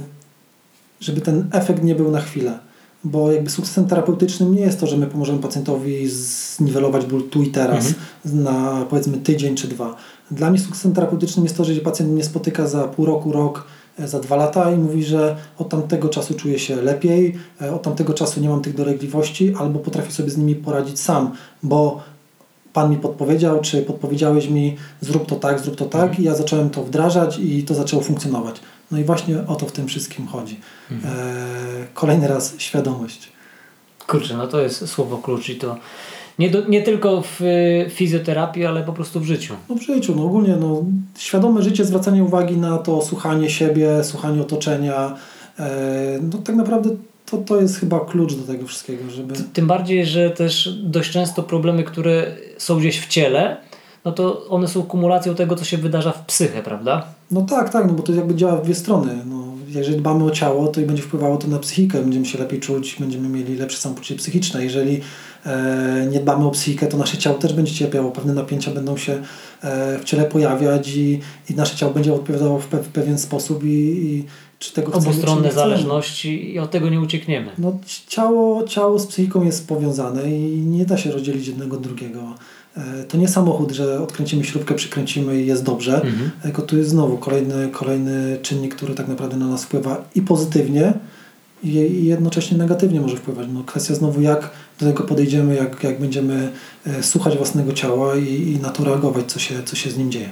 żeby ten efekt nie był na chwilę bo jakby sukcesem terapeutycznym nie jest to, że my pomożemy pacjentowi zniwelować ból tu i teraz mhm. na powiedzmy tydzień czy dwa. Dla mnie sukcesem terapeutycznym jest to, że pacjent mnie spotyka za pół roku, rok, e, za dwa lata i mówi, że od tamtego czasu czuję się lepiej, e, od tamtego czasu nie mam tych dolegliwości albo potrafię sobie z nimi poradzić sam, bo Pan mi podpowiedział, czy podpowiedziałeś mi, zrób to tak, zrób to tak, mhm. i ja zacząłem to wdrażać i to zaczęło funkcjonować. No i właśnie o to w tym wszystkim chodzi. Mhm. E, kolejny raz świadomość. Kurczę, no to jest słowo klucz i to nie, do, nie tylko w fizjoterapii, ale po prostu w życiu. No w życiu, no ogólnie no, świadome życie, zwracanie uwagi na to, słuchanie siebie, słuchanie otoczenia. E, no tak naprawdę to, to jest chyba klucz do tego wszystkiego, żeby... Tym bardziej, że też dość często problemy, które są gdzieś w ciele, no to one są kumulacją tego, co się wydarza w psyche, prawda? No tak, tak, no bo to jakby działa w dwie strony. No, jeżeli dbamy o ciało, to i będzie wpływało to na psychikę, będziemy się lepiej czuć, będziemy mieli lepsze samopoczucie psychiczne. Jeżeli e, nie dbamy o psychikę, to nasze ciało też będzie cierpiało, pewne napięcia będą się e, w ciele pojawiać i, i nasze ciało będzie odpowiadało w, pe w pewien sposób i, i czy tego Obustronne zależności i od tego nie uciekniemy. No, ciało, ciało z psychiką jest powiązane i nie da się rozdzielić jednego od drugiego. E, to nie samochód, że odkręcimy śrubkę, przykręcimy i jest dobrze, mhm. tylko tu jest znowu kolejny, kolejny czynnik, który tak naprawdę na nas wpływa i pozytywnie, i jednocześnie negatywnie może wpływać. No, kwestia znowu, jak do tego podejdziemy, jak, jak będziemy e, słuchać własnego ciała i, i na to reagować, co się, co się z nim dzieje.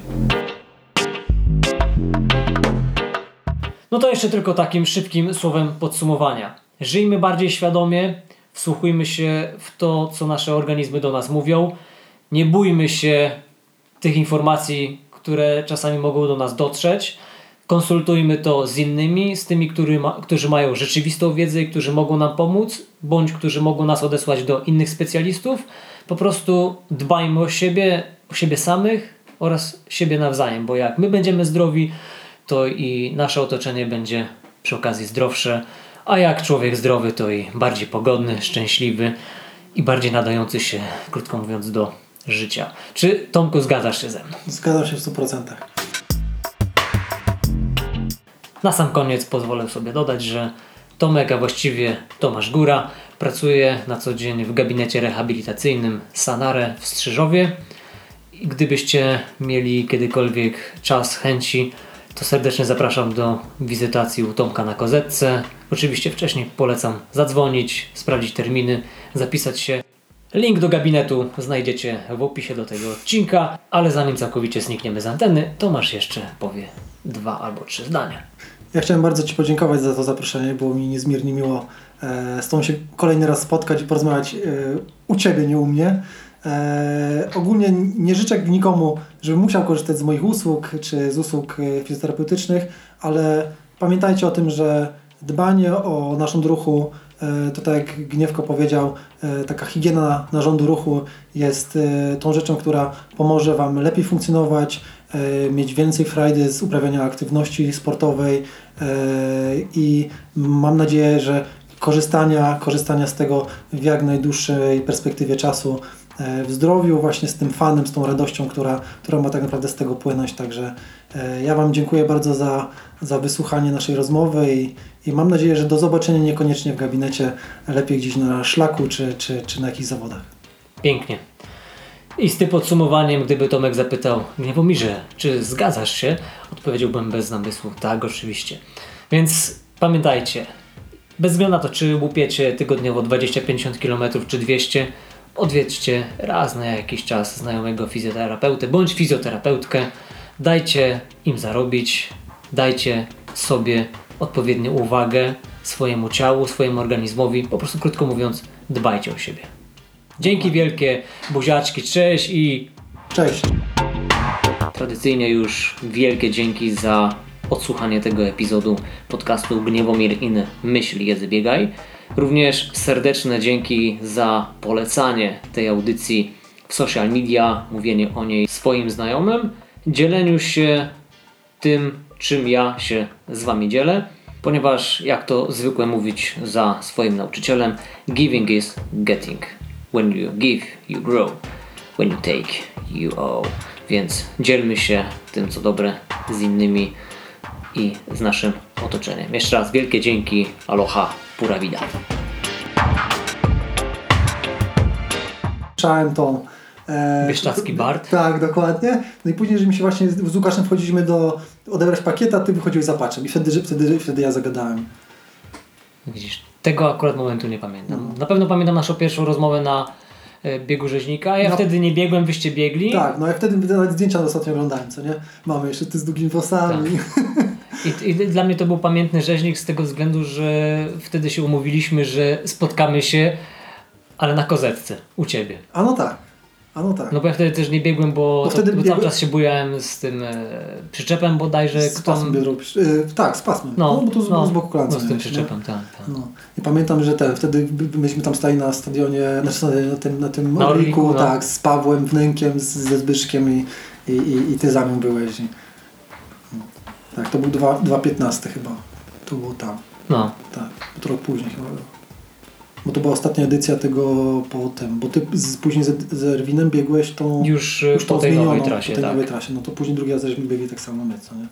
No to jeszcze tylko takim szybkim słowem podsumowania. Żyjmy bardziej świadomie, wsłuchujmy się w to, co nasze organizmy do nas mówią nie bójmy się tych informacji, które czasami mogą do nas dotrzeć. Konsultujmy to z innymi, z tymi, który ma, którzy mają rzeczywistą wiedzę i którzy mogą nam pomóc, bądź którzy mogą nas odesłać do innych specjalistów. Po prostu dbajmy o siebie, o siebie samych oraz siebie nawzajem, bo jak my będziemy zdrowi, to i nasze otoczenie będzie przy okazji zdrowsze, a jak człowiek zdrowy, to i bardziej pogodny, szczęśliwy i bardziej nadający się, krótko mówiąc, do życia. Czy Tomku zgadzasz się ze mną? Zgadzam się w 100%. Na sam koniec pozwolę sobie dodać, że Tomek, a właściwie Tomasz Góra, Pracuję na co dzień w gabinecie rehabilitacyjnym Sanare w Strzyżowie. I gdybyście mieli kiedykolwiek czas, chęci, to serdecznie zapraszam do wizytacji u Tomka na Kozetce. Oczywiście wcześniej polecam zadzwonić, sprawdzić terminy, zapisać się. Link do gabinetu znajdziecie w opisie do tego odcinka, ale zanim całkowicie znikniemy z anteny, Tomasz jeszcze powie dwa albo trzy zdania. Ja chciałem bardzo Ci podziękować za to zaproszenie, było mi niezmiernie miło e, z Tobą się kolejny raz spotkać i porozmawiać e, u Ciebie, nie u mnie. E, ogólnie nie życzę nikomu, żeby musiał korzystać z moich usług czy z usług fizjoterapeutycznych, ale pamiętajcie o tym, że dbanie o naszą ruchu E, to tak jak Gniewko powiedział, e, taka higiena narządu ruchu jest e, tą rzeczą, która pomoże Wam lepiej funkcjonować, mieć więcej frajdy z uprawiania aktywności sportowej i mam nadzieję, że korzystania, korzystania z tego w jak najdłuższej perspektywie czasu w zdrowiu, właśnie z tym fanem, z tą radością, która, która ma tak naprawdę z tego płynąć. Także ja Wam dziękuję bardzo za, za wysłuchanie naszej rozmowy i, i mam nadzieję, że do zobaczenia niekoniecznie w gabinecie, lepiej gdzieś na szlaku czy, czy, czy na jakichś zawodach. Pięknie. I z tym podsumowaniem, gdyby Tomek zapytał Gniewomirze, czy zgadzasz się? Odpowiedziałbym bez namysłu, tak, oczywiście. Więc pamiętajcie, bez względu na to, czy łupiecie tygodniowo 20-50 km czy 200, odwiedźcie raz na jakiś czas znajomego fizjoterapeutę bądź fizjoterapeutkę. Dajcie im zarobić, dajcie sobie odpowiednią uwagę swojemu ciału, swojemu organizmowi. Po prostu krótko mówiąc, dbajcie o siebie. Dzięki wielkie, buziaczki, cześć i... Cześć. Tradycyjnie już wielkie dzięki za odsłuchanie tego epizodu podcastu Gniewomir in Myśl Jezy Biegaj. Również serdeczne dzięki za polecanie tej audycji w social media, mówienie o niej swoim znajomym, dzieleniu się tym, czym ja się z Wami dzielę, ponieważ jak to zwykle mówić za swoim nauczycielem, giving is getting. When you give, you grow. When you take, you owe. Więc dzielmy się tym, co dobre z innymi i z naszym otoczeniem. Jeszcze raz wielkie dzięki. Aloha, pura vida. Słyszałem to E, Bieszczadzki Bart. Tak, dokładnie. No i później, że mi się właśnie z Łukaszem wchodziliśmy do odebrać pakieta, ty wychodziłeś za paczem i wtedy, wtedy, wtedy ja zagadałem. Widzisz, tego akurat momentu nie pamiętam. No. Na pewno pamiętam naszą pierwszą rozmowę na e, biegu rzeźnika. Ja no. wtedy nie biegłem, wyście biegli. Tak, no ja wtedy nawet zdjęcia ostatnio oglądałem, co nie? Mamy jeszcze ty z długimi włosami. Tak. I, I, dla mnie to był pamiętny rzeźnik z tego względu, że wtedy się umówiliśmy, że spotkamy się, ale na kozetce u ciebie. A no tak. A no tak. No bo ja wtedy też nie biegłem, bo, bo wtedy bo cały czas się bujałem z tym e, przyczepem bodajże. Z pasmem biodro, e, tak, z pasmem. No, no bo to z, no, z boku kolancy. No z tym przyczepem, tak. tak. No. I pamiętam, że ten, wtedy myśmy tam stali na stadionie, znaczy na tym, na tym na Orliku, no. tak, z Pawłem Wnękiem, z, ze Zbyszkiem i, i, i, i ty za mną byłeś. I. Tak, to był 2.15 chyba. To było tam. No. Tak, trochę później chyba bo to była ostatnia edycja tego potem, bo ty z, później z, z Erwinem biegłeś tą już, już po tej nowej trasie, po tej tak. nowej trasie, no to później drugi raz żeśmy biegli tak samo my, co nie?